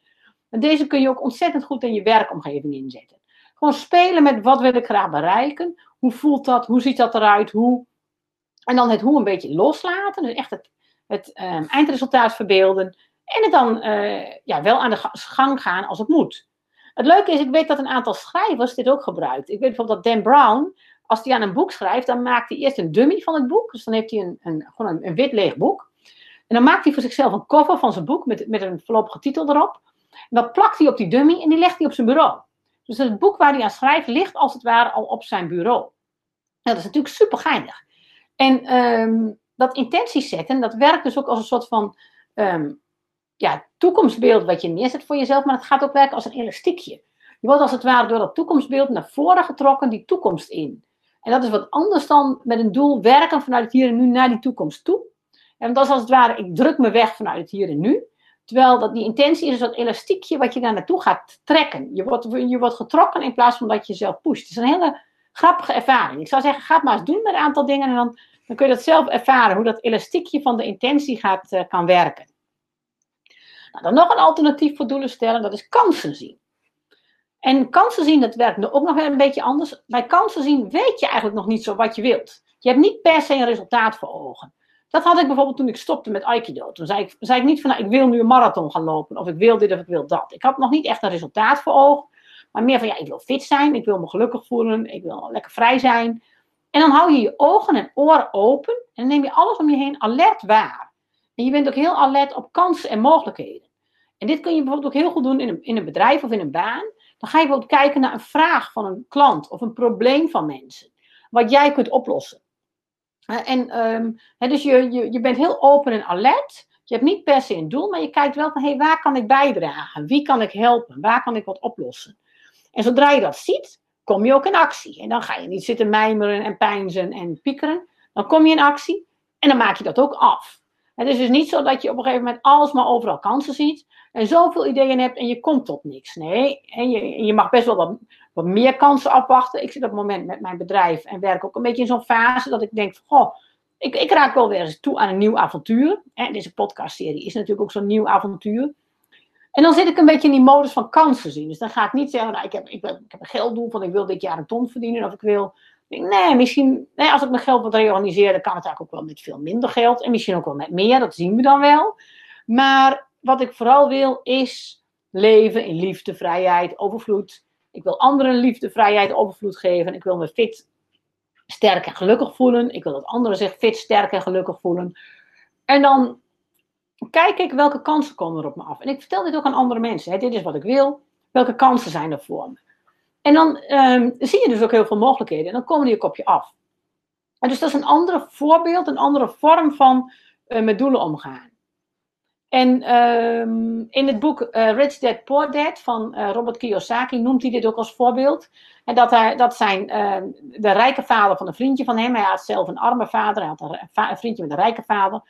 En deze kun je ook ontzettend goed in je werkomgeving inzetten. Gewoon spelen met wat wil ik graag bereiken. Hoe voelt dat? Hoe ziet dat eruit? Hoe en dan het hoe een beetje loslaten. Dus echt het, um, eindresultaat verbeelden. En het dan uh, ja, wel aan de gang gaan als het moet. Het leuke is, ik weet dat een aantal schrijvers dit ook gebruikt. Ik weet bijvoorbeeld dat Dan Brown, als hij aan een boek schrijft, dan maakt hij eerst een dummy van het boek. Dus dan heeft hij een, een, gewoon een, een wit leeg boek. En dan maakt hij voor zichzelf een cover van zijn boek met, met een voorlopige titel erop. En dat plakt hij op die dummy en die legt hij op zijn bureau. Dus het boek waar hij aan schrijft ligt als het ware al op zijn bureau. Nou, dat is natuurlijk super geinig. En um, dat intenties zetten, dat werkt dus ook als een soort van um, ja, toekomstbeeld wat je neerzet voor jezelf, maar het gaat ook werken als een elastiekje. Je wordt als het ware door dat toekomstbeeld naar voren getrokken, die toekomst in. En dat is wat anders dan met een doel werken vanuit het hier en nu naar die toekomst toe. En dat is als het ware, ik druk me weg vanuit het hier en nu. Terwijl dat die intentie is een soort elastiekje wat je daar naartoe gaat trekken. Je wordt, je wordt getrokken in plaats van dat je jezelf pusht. Het is een hele grappige ervaring. Ik zou zeggen, ga het maar eens doen met een aantal dingen en dan, dan kun je dat zelf ervaren, hoe dat elastiekje van de intentie gaat, uh, kan werken. Nou, dan nog een alternatief voor doelen stellen, dat is kansen zien. En kansen zien, dat werkt ook nog een beetje anders. Bij kansen zien weet je eigenlijk nog niet zo wat je wilt. Je hebt niet per se een resultaat voor ogen. Dat had ik bijvoorbeeld toen ik stopte met Aikido. Toen zei ik, zei ik niet van, nou, ik wil nu een marathon gaan lopen. Of ik wil dit of ik wil dat. Ik had nog niet echt een resultaat voor ogen. Maar meer van, ja, ik wil fit zijn. Ik wil me gelukkig voelen. Ik wil lekker vrij zijn. En dan hou je je ogen en oren open. En neem je alles om je heen alert waar. En je bent ook heel alert op kansen en mogelijkheden. En dit kun je bijvoorbeeld ook heel goed doen in een, in een bedrijf of in een baan. Dan ga je bijvoorbeeld kijken naar een vraag van een klant of een probleem van mensen. Wat jij kunt oplossen. En um, dus je, je, je bent heel open en alert. Je hebt niet per se een doel, maar je kijkt wel van hé, hey, waar kan ik bijdragen? Wie kan ik helpen? Waar kan ik wat oplossen? En zodra je dat ziet, kom je ook in actie. En dan ga je niet zitten mijmeren en pijnzen en piekeren. Dan kom je in actie en dan maak je dat ook af. Het is dus niet zo dat je op een gegeven moment alles maar overal kansen ziet en zoveel ideeën hebt en je komt tot niks. Nee, en je, je mag best wel wat, wat meer kansen afwachten. Ik zit op het moment met mijn bedrijf en werk ook een beetje in zo'n fase dat ik denk van, goh, ik, ik raak wel weer eens toe aan een nieuw avontuur. En deze podcastserie is natuurlijk ook zo'n nieuw avontuur. En dan zit ik een beetje in die modus van kansen zien. Dus dan ga ik niet zeggen, nou, ik, heb, ik, ik heb een gelddoel van ik wil dit jaar een ton verdienen. Of ik wil, nee, misschien, als ik mijn geld wat reorganiseer, dan kan het eigenlijk ook wel met veel minder geld. En misschien ook wel met meer, dat zien we dan wel. Maar wat ik vooral wil is leven in liefde, vrijheid, overvloed. Ik wil anderen liefde, vrijheid, overvloed geven. Ik wil me fit, sterk en gelukkig voelen. Ik wil dat anderen zich fit, sterk en gelukkig voelen. En dan kijk ik welke kansen komen er op me af. En ik vertel dit ook aan andere mensen. Dit is wat ik wil. Welke kansen zijn er voor me? En dan um, zie je dus ook heel veel mogelijkheden. En dan komen die ook op je af. En dus dat is een andere voorbeeld, een andere vorm van uh, met doelen omgaan. En um, in het boek uh, Rich Dad Poor Dad van uh, Robert Kiyosaki noemt hij dit ook als voorbeeld. En dat, dat zijn uh, de rijke vader van een vriendje van hem. Hij had zelf een arme vader, hij had een, een, vriendje met een rijke vader.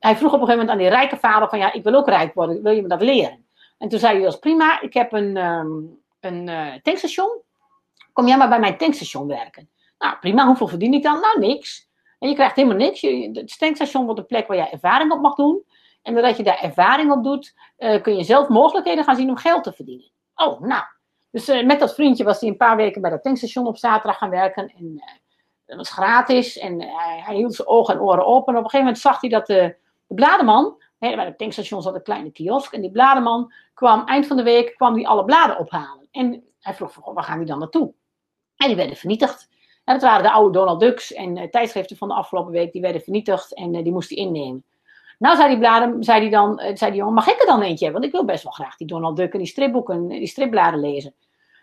Hij vroeg op een gegeven moment aan die rijke vader van ja, ik wil ook rijk worden, wil je me dat leren? En toen zei hij, dat prima, ik heb een, um, een tankstation. Kom jij maar bij mijn tankstation werken. Nou prima, hoeveel verdien ik dan? Nou niks. En je krijgt helemaal niks. Je, het tankstation wordt een plek waar jij ervaring op mag doen. En doordat je daar ervaring op doet, uh, kun je zelf mogelijkheden gaan zien om geld te verdienen. Oh, nou. Dus uh, met dat vriendje was hij een paar weken bij dat tankstation op zaterdag gaan werken. En dat was gratis. En hij hield zijn ogen en oren open. En op een gegeven moment zag hij dat de, de blademan, hè, bij het tankstation zat een kleine kiosk. En die blademan kwam eind van de week kwam die alle bladen ophalen. En hij vroeg van, waar gaan die dan naartoe? En die werden vernietigd. En dat waren de oude Donald Ducks en tijdschriften van de afgelopen week. Die werden vernietigd en die moest hij innemen. Nou, zei die zei die dan, eh, zei die jongen, mag ik er dan eentje hebben? Want ik wil best wel graag die Donald Duck en die stripboeken, die stripbladen lezen.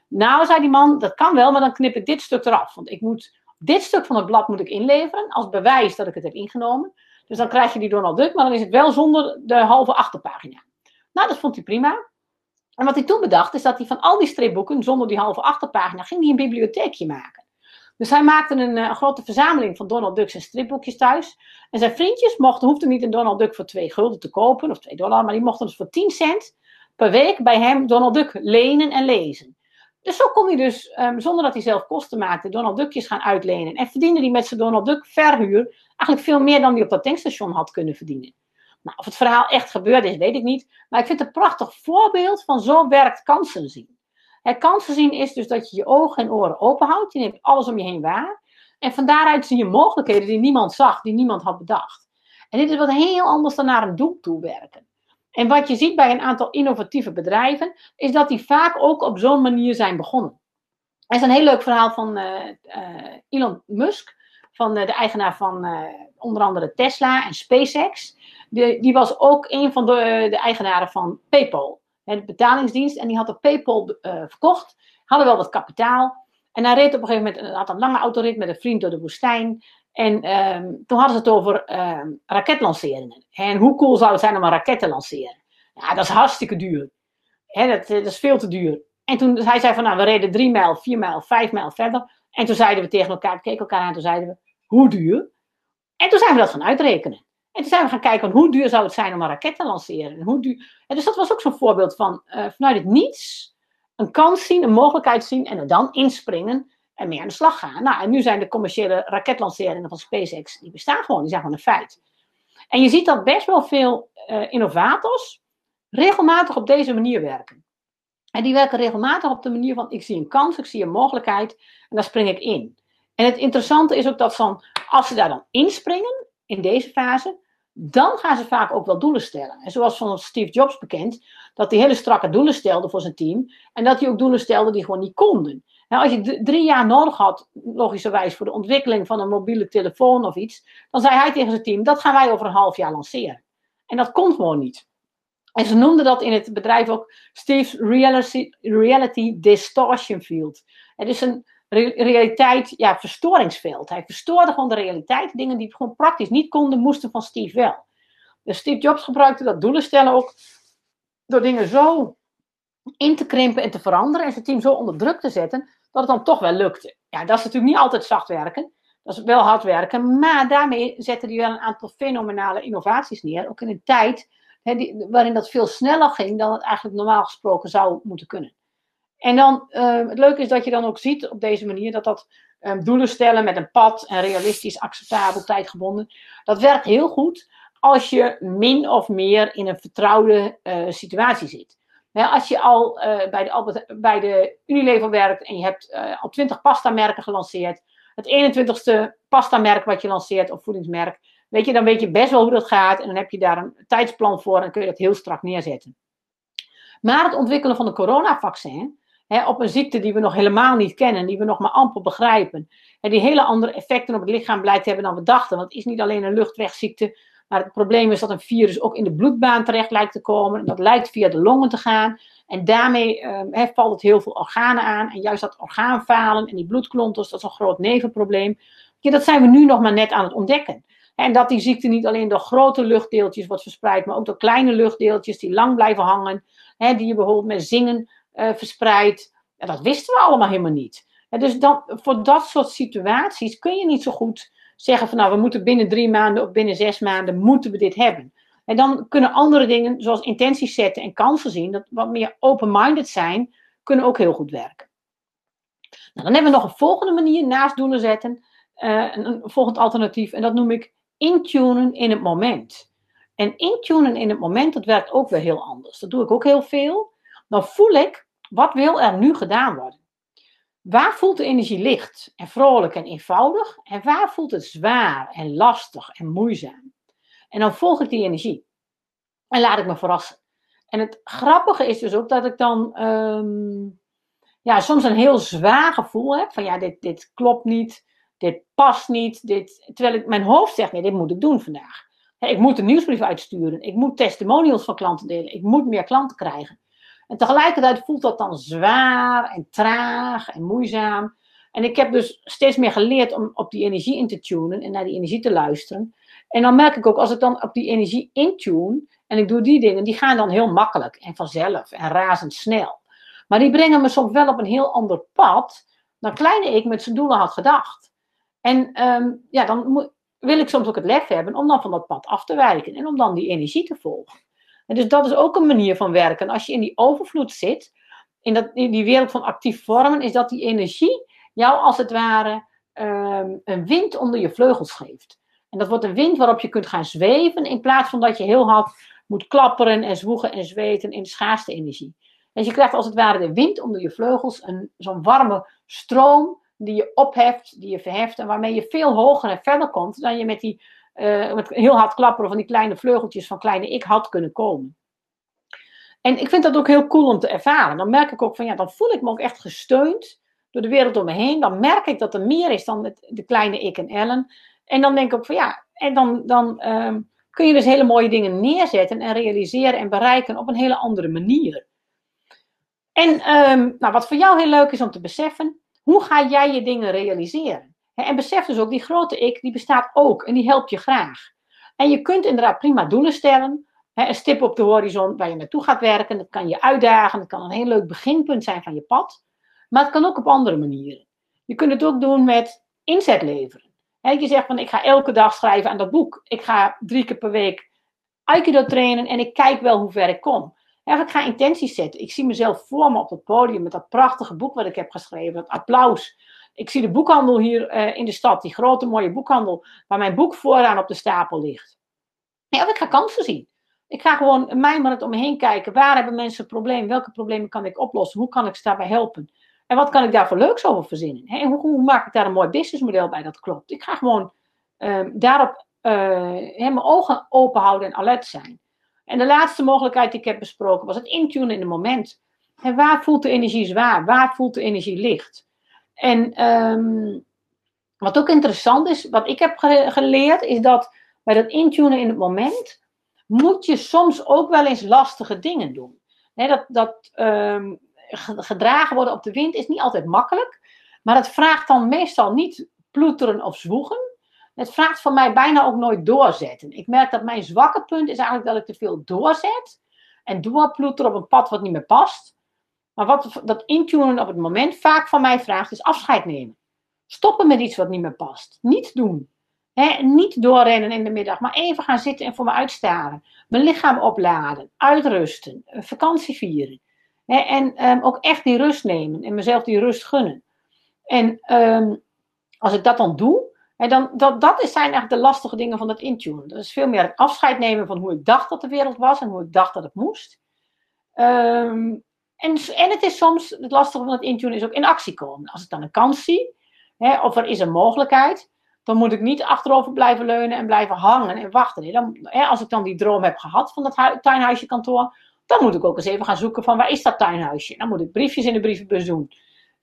Nou, zei die man, dat kan wel, maar dan knip ik dit stuk eraf. Want ik moet, dit stuk van het blad moet ik inleveren als bewijs dat ik het heb ingenomen. Dus dan krijg je die Donald Duck, maar dan is het wel zonder de halve achterpagina. Nou, dat vond hij prima. En wat hij toen bedacht, is dat hij van al die stripboeken, zonder die halve achterpagina, ging hij een bibliotheekje maken. Dus hij maakte een, eh, grote verzameling van Donald Ducks en stripboekjes thuis. En zijn vriendjes mochten, hoefden niet een Donald Duck voor 2 gulden te kopen, of 2 dollar, maar die mochten dus voor 10 cent per week bij hem Donald Duck lenen en lezen. Dus zo kon hij dus, um, zonder dat hij zelf kosten maakte, Donald Duckjes gaan uitlenen. En verdiende hij met zijn Donald Duck verhuur eigenlijk veel meer dan hij op dat tankstation had kunnen verdienen. Nou, of het verhaal echt gebeurd is, weet ik niet. Maar ik vind het een prachtig voorbeeld van zo werkt kansen zien. Kansen zien is dus dat je je ogen en oren open houdt. Je neemt alles om je heen waar. En van daaruit zie je mogelijkheden die niemand zag, die niemand had bedacht. En dit is wat heel anders dan naar een doel toe werken. En wat je ziet bij een aantal innovatieve bedrijven, is dat die vaak ook op zo'n manier zijn begonnen. Er is een heel leuk verhaal van uh, uh, Elon Musk, van uh, de eigenaar van onder andere Tesla en SpaceX. Die, was ook een van de, de eigenaren van PayPal de betalingsdienst. En die had op PayPal verkocht. Hadden wel wat kapitaal. En hij reed op een gegeven moment, had een lange autorit met een vriend door de woestijn. En um, toen hadden ze het over um, raketlanceringen. En hoe cool zou het zijn om een raket te lanceren? Ja, dat is hartstikke duur. Dat, dat, is veel te duur. En toen hij zei van, nou, we reden drie mijl, vier mijl, vijf mijl verder. En toen zeiden we tegen elkaar, keken elkaar aan en toen zeiden we, hoe duur? En toen zijn we dat gaan uitrekenen. En toen zijn we gaan kijken, hoe duur zou het zijn om een raket te lanceren? En hoe duur... En dus dat was ook zo'n voorbeeld van uh, vanuit het niets een kans zien, een mogelijkheid zien en er dan inspringen en mee aan de slag gaan. Nou, en nu zijn de commerciële raketlanceringen van SpaceX, die bestaan gewoon, die zijn gewoon een feit. En je ziet dat best wel veel uh, innovators regelmatig op deze manier werken. En die werken regelmatig op de manier van: ik zie een kans, ik zie een mogelijkheid en daar spring ik in. En het interessante is ook dat van, als ze daar dan inspringen, in deze fase, dan gaan ze vaak ook wel doelen stellen. En zoals van Steve Jobs bekend, dat hij hele strakke doelen stelde voor zijn team. En dat hij ook doelen stelde die gewoon niet konden. Nou, als je drie jaar nodig had, logischerwijs, voor de ontwikkeling van een mobiele telefoon of iets, dan zei hij tegen zijn team: dat gaan wij over een half jaar lanceren. En dat kon gewoon niet. En ze noemden dat in het bedrijf ook Steve's Reality, reality Distortion Field. Het is een realiteit, ja, verstoringsveld. Hij verstoorde gewoon de realiteit. Dingen die gewoon praktisch niet konden, moesten van Steve wel. Dus Steve Jobs gebruikte dat doelen stellen ook door dingen zo in te krimpen en te veranderen en zijn team zo onder druk te zetten, dat het dan toch wel lukte. Ja, dat is natuurlijk niet altijd zacht werken. Dat is wel hard werken, maar daarmee zette hij wel een aantal fenomenale innovaties neer. Ook in een tijd waarin dat veel sneller ging dan het eigenlijk normaal gesproken zou moeten kunnen. En dan, uh, het leuke is dat je dan ook ziet op deze manier dat dat um, doelen stellen met een pad en realistisch, acceptabel, tijdgebonden, dat werkt heel goed als je min of meer in een vertrouwde uh, situatie zit. als je al uh, bij, de Albert, bij de Unilever werkt en je hebt al 20 pasta-merken gelanceerd, het 21ste pasta-merk wat je lanceert of voedingsmerk, weet je, dan weet je best wel hoe dat gaat en dan heb je daar een tijdsplan voor en kun je dat heel strak neerzetten. Maar het ontwikkelen van een coronavaccin, op een ziekte die we nog helemaal niet kennen, die we nog maar amper begrijpen, en die hele andere effecten op het lichaam blijkt te hebben dan we dachten, want het is niet alleen een luchtwegziekte, maar het probleem is dat een virus ook in de bloedbaan terecht lijkt te komen. En dat lijkt via de longen te gaan. En daarmee uh, valt het heel veel organen aan. En juist dat orgaanfalen en die bloedklonters, dat is een groot nevenprobleem. Dat zijn we nu nog maar net aan het ontdekken. En dat die ziekte niet alleen door grote luchtdeeltjes wordt verspreid, maar ook door kleine luchtdeeltjes die lang blijven hangen. Hè, die je bijvoorbeeld met zingen verspreidt. Ja, dat wisten we allemaal helemaal niet. dus dan, voor dat soort situaties kun je niet zo goed zeggen van nou, we moeten binnen drie maanden of binnen zes maanden moeten we dit hebben. En dan kunnen andere dingen, zoals intenties zetten en kansen zien, dat wat meer open-minded zijn, kunnen ook heel goed werken. Nou, dan hebben we nog een volgende manier naast doelen zetten, uh, een, een, volgend alternatief, en dat noem ik intunen in het moment. En intunen in het moment, dat werkt ook weer heel anders. Dat doe ik ook heel veel. Dan voel ik, wat wil er nu gedaan worden? Waar voelt de energie licht en vrolijk en eenvoudig? En waar voelt het zwaar en lastig en moeizaam? En dan volg ik die energie. En laat ik me verrassen. En het grappige is dus ook dat ik dan um, ja, soms een heel zwaar gevoel heb. Van ja, dit, dit klopt niet. Dit past niet. Dit, terwijl ik, mijn hoofd zegt, nee, dit moet ik doen vandaag. ik moet een nieuwsbrief uitsturen. Ik moet testimonials van klanten delen. Ik moet meer klanten krijgen. En tegelijkertijd voelt dat dan zwaar en traag en moeizaam. En ik heb dus steeds meer geleerd om op die energie in te tunen en naar die energie te luisteren. En dan merk ik ook, als ik dan op die energie intune en ik doe die dingen, die gaan dan heel makkelijk en vanzelf en razendsnel. Maar die brengen me soms wel op een heel ander pad dan kleine ik met zijn doelen had gedacht. En um, ja, dan wil ik soms ook het lef hebben om dan van dat pad af te wijken en om dan die energie te volgen. En dus dat is ook een manier van werken. Als je in die overvloed zit, in, dat, in die wereld van actief vormen, is dat die energie jou als het ware um, een wind onder je vleugels geeft. En dat wordt een wind waarop je kunt gaan zweven, in plaats van dat je heel hard moet klapperen en zwoegen en zweten in de schaarste energie. Dus je krijgt als het ware de wind onder je vleugels, zo'n warme stroom die je opheft, die je verheft en waarmee je veel hoger en verder komt dan je met die uh, met heel hard klapperen van die kleine vleugeltjes van kleine ik had kunnen komen. En ik vind dat ook heel cool om te ervaren. Dan merk ik ook van ja, dan voel ik me ook echt gesteund door de wereld om me heen. Dan merk ik dat er meer is dan de kleine ik en Ellen. En dan denk ik ook van ja, en dan, dan um, kun je dus hele mooie dingen neerzetten en realiseren en bereiken op een hele andere manier. En um, nou, wat voor jou heel leuk is om te beseffen, hoe ga jij je dingen realiseren? En besef dus ook, die grote ik, die bestaat ook en die helpt je graag. En je kunt inderdaad prima doelen stellen. Een stip op de horizon waar je naartoe gaat werken. Dat kan je uitdagen. Dat kan een heel leuk beginpunt zijn van je pad. Maar het kan ook op andere manieren. Je kunt het ook doen met inzet leveren. Je zegt van ik ga elke dag schrijven aan dat boek. Ik ga drie keer per week Aikido trainen en ik kijk wel hoe ver ik kom. ik ga intenties zetten. Ik zie mezelf voor me op het podium met dat prachtige boek wat ik heb geschreven. Dat applaus ik zie de boekhandel hier in de stad, die grote mooie boekhandel, waar mijn boek vooraan op de stapel ligt. Ja, ik ga kansen zien. Ik ga gewoon mijmerend om me heen kijken. Waar hebben mensen een probleem? Welke problemen kan ik oplossen? Hoe kan ik ze daarbij helpen? En wat kan ik daar voor leuks over verzinnen? En hoe, maak ik daar een mooi businessmodel bij dat klopt? Ik ga gewoon um, daarop uh, mijn ogen open houden en alert zijn. En de laatste mogelijkheid die ik heb besproken was het intunen in het moment. En waar voelt de energie zwaar? Waar voelt de energie licht? En um, wat ook interessant is, wat ik heb geleerd, is dat bij dat intunen in het moment moet je soms ook wel eens lastige dingen doen. dat dat um, gedragen worden op de wind is niet altijd makkelijk, maar het vraagt dan meestal niet ploeteren of zwoegen. Het vraagt van mij bijna ook nooit doorzetten. Ik merk dat mijn zwakke punt is eigenlijk dat ik te veel doorzet en doorploeteren op een pad wat niet meer past. Maar wat dat intunen op het moment vaak van mij vraagt, is afscheid nemen. Stoppen met iets wat niet meer past. Niet doen niet doorrennen in de middag, maar even gaan zitten en voor me uitstaren. Mijn lichaam opladen, uitrusten, vakantie vieren. en ehm, ook echt die rust nemen en mezelf die rust gunnen. En ehm, als ik dat dan doe, dan, dat, dat zijn eigenlijk de lastige dingen van het intunen. Dat is veel meer het afscheid nemen van hoe ik dacht dat de wereld was en hoe ik dacht dat het moest. Ehm, en, en het is soms, het lastige van het intunen is ook in actie komen. Als ik dan een kans zie, of er is een mogelijkheid, dan moet ik niet achterover blijven leunen en blijven hangen en wachten. Dan, hè, als ik dan die droom heb gehad van dat tuinhuisje kantoor, dan moet ik ook eens even gaan zoeken van waar is dat tuinhuisje. Dan moet ik briefjes in de brievenbus doen.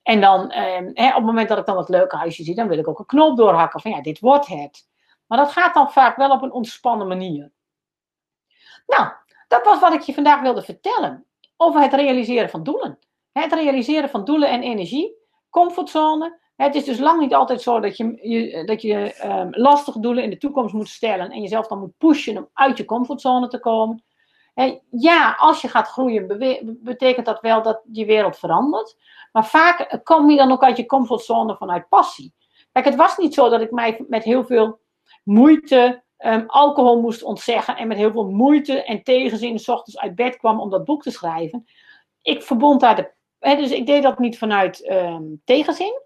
En dan, eh, hè, op het moment dat ik dan het leuke huisje zie, dan wil ik ook een knoop doorhakken van ja, dit wordt het. Maar dat gaat dan vaak wel op een ontspannen manier. Nou, dat was wat ik je vandaag wilde vertellen over het realiseren van doelen. Het realiseren van doelen en energie, comfortzone, het is dus lang niet altijd zo dat je, dat je um, lastige doelen in de toekomst moet stellen en jezelf dan moet pushen om uit je comfortzone te komen. ja, als je gaat groeien, betekent dat wel dat je wereld verandert. Maar vaak kom je dan ook uit je comfortzone vanuit passie. Kijk, het was niet zo dat ik mij met heel veel moeite um, alcohol moest ontzeggen en met heel veel moeite en tegenzin s ochtends uit bed kwam om dat boek te schrijven. Ik verbond daar de. dus ik deed dat niet vanuit um, tegenzin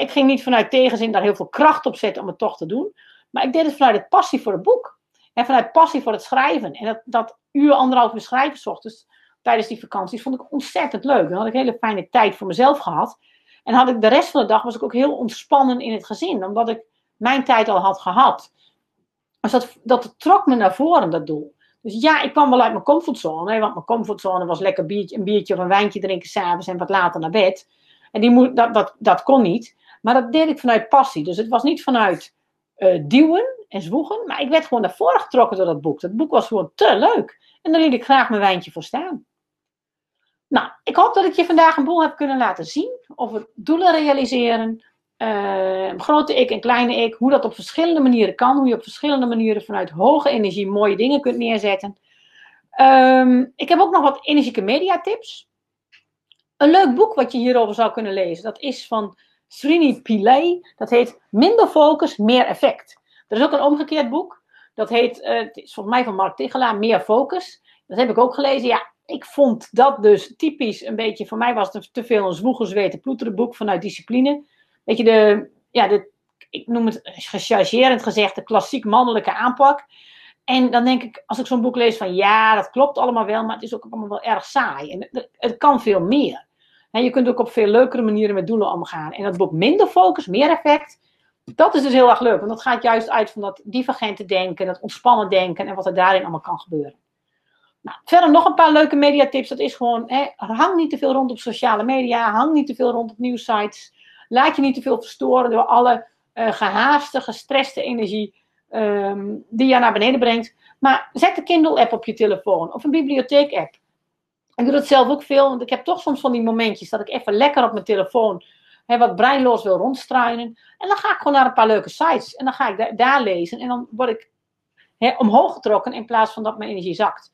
ik ging niet vanuit tegenzin daar heel veel kracht op zetten om het toch te doen. Maar ik deed het vanuit het passie voor het boek. En vanuit passie voor het schrijven. En dat, dat uur, anderhalf uur schrijven s ochtends tijdens die vakanties vond ik ontzettend leuk. Dan had ik een hele fijne tijd voor mezelf gehad. En had ik de rest van de dag was ik ook heel ontspannen in het gezin. Omdat ik mijn tijd al had gehad. Dus dat, dat trok me naar voren, dat doel. Dus ja, ik kwam wel uit mijn comfortzone. Want mijn comfortzone was lekker biertje, een biertje of een wijntje drinken s'avonds en wat later naar bed. En die moet, dat, dat, dat kon niet. Maar dat deed ik vanuit passie. Dus het was niet vanuit uh, duwen en zwoegen. Maar ik werd gewoon naar voren getrokken door dat boek. Dat boek was gewoon te leuk. En daar liet ik graag mijn wijntje voor staan. Nou, ik hoop dat ik je vandaag een boel heb kunnen laten zien over doelen realiseren. Uh, grote ik en kleine ik. Hoe dat op verschillende manieren kan. Hoe je op verschillende manieren vanuit hoge energie mooie dingen kunt neerzetten. Um, ik heb ook nog wat energieke media tips. Een leuk boek wat je hierover zou kunnen lezen. Dat is van Srini Pillay. Dat heet Minder focus, meer effect. Er is ook een omgekeerd boek. Dat heet, uh, het is volgens mij van Mark Tichelaar, Meer focus. Dat heb ik ook gelezen. Ja, ik vond dat dus typisch een beetje, voor mij was het te veel een zwoegen, zweten, ploeteren boek vanuit discipline. Weet je, de, ja, de, ik noem het gechargerend gezegd, de klassiek mannelijke aanpak. En dan denk ik, als ik zo'n boek lees van ja, dat klopt allemaal wel, maar het is ook allemaal wel erg saai. En het, kan veel meer. En je kunt ook op veel leukere manieren met doelen omgaan. En dat boek minder focus, meer effect. Dat is dus heel erg leuk. Want dat gaat juist uit van dat divergente denken, dat ontspannen denken en wat er daarin allemaal kan gebeuren. Nou, verder nog een paar leuke mediatips. Dat is gewoon, hang niet te veel rond op sociale media. Hang niet te veel rond op nieuwsites. Laat je niet te veel verstoren door alle uh, gehaaste, gestreste energie um, die je naar beneden brengt. Maar zet de Kindle-app op je telefoon of een bibliotheek-app. Ik doe dat zelf ook veel, want ik heb toch soms van die momentjes dat ik even lekker op mijn telefoon hè, wat breinloos wil rondstruinen. En dan ga ik gewoon naar een paar leuke sites en dan ga ik daar lezen en dan word ik hè, omhoog getrokken in plaats van dat mijn energie zakt.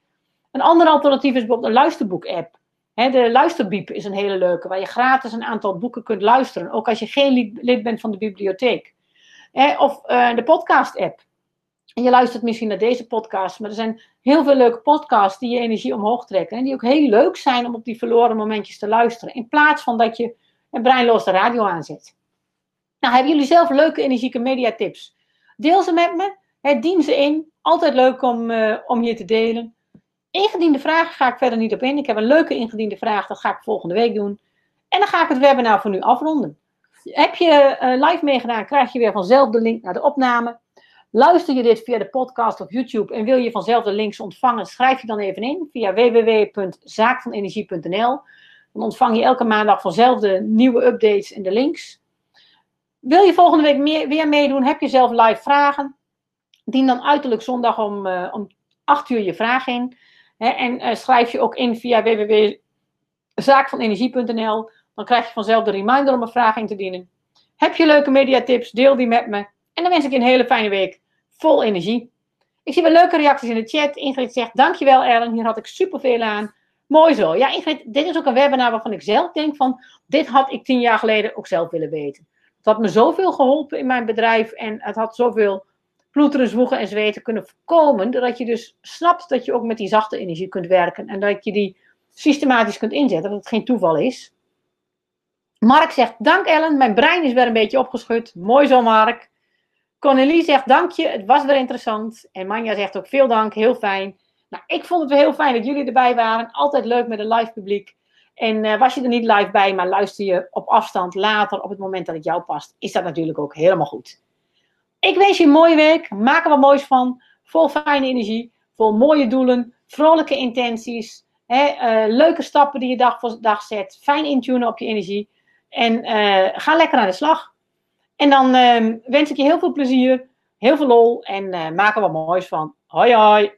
Een ander alternatief is bijvoorbeeld een luisterboek-app. De Luisterbiep is een hele leuke, waar je gratis een aantal boeken kunt luisteren, ook als je geen lid bent van de bibliotheek. of uh, de podcast-app. En je luistert misschien naar deze podcast, maar er zijn heel veel leuke podcasts die je energie omhoog trekken. En die ook heel leuk zijn om op die verloren momentjes te luisteren. In plaats van dat je een breinloos de radio aanzet. Nou, hebben jullie zelf leuke energieke mediatips? Deel ze met me. Dien ze in. Altijd leuk om, uh, om hier te delen. Ingediende vragen ga ik verder niet op in. Ik heb een leuke ingediende vraag. Dat ga ik volgende week doen. En dan ga ik het webinar voor nu afronden. Heb je uh, live meegedaan, krijg je weer vanzelf de link naar de opname. Luister je dit via de podcast of YouTube en wil je vanzelf de links ontvangen, schrijf je dan even in via www.zaakvanenergie.nl. Dan ontvang je elke maandag vanzelf de nieuwe updates en de links. Wil je volgende week meer, weer meedoen? Heb je zelf live vragen? Dien dan uiterlijk zondag om, uh, om 8 uur je vraag in. En uh, schrijf je ook in via www.zaakvanenergie.nl. Dan krijg je vanzelf de reminder om een vraag in te dienen. Heb je leuke mediatips? Deel die met me. En dan wens ik je een hele fijne week vol energie. Ik zie wel leuke reacties in de chat. Ingrid zegt, dankjewel Ellen, hier had ik superveel aan. Mooi zo. Ja, Ingrid, dit is ook een webinar waarvan ik zelf denk van, dit had ik tien jaar geleden ook zelf willen weten. Het had me zoveel geholpen in mijn bedrijf en het had zoveel ploeteren, zwoegen en zweten kunnen voorkomen, dat je dus snapt dat je ook met die zachte energie kunt werken en dat je die systematisch kunt inzetten, dat het geen toeval is. Mark zegt, dank Ellen, mijn brein is weer een beetje opgeschud. Mooi zo Mark. Cornelie zegt, dank je, het was weer interessant. En Manja zegt ook, veel dank, heel fijn. Nou, ik vond het weer heel fijn dat jullie erbij waren. Altijd leuk met een live publiek. En uh, was je er niet live bij, maar luister je op afstand later, op het moment dat het jou past, is dat natuurlijk ook helemaal goed. Ik wens je een mooie week. Maak er wat moois van. Vol fijne energie. Vol mooie doelen. Vrolijke intenties. Hè, uh, leuke stappen die je dag voor dag zet. Fijn intunen op je energie. En uh, ga lekker aan de slag. En dan uh, wens ik je heel veel plezier, heel veel lol en uh, maak er wat moois van. Hoi hoi!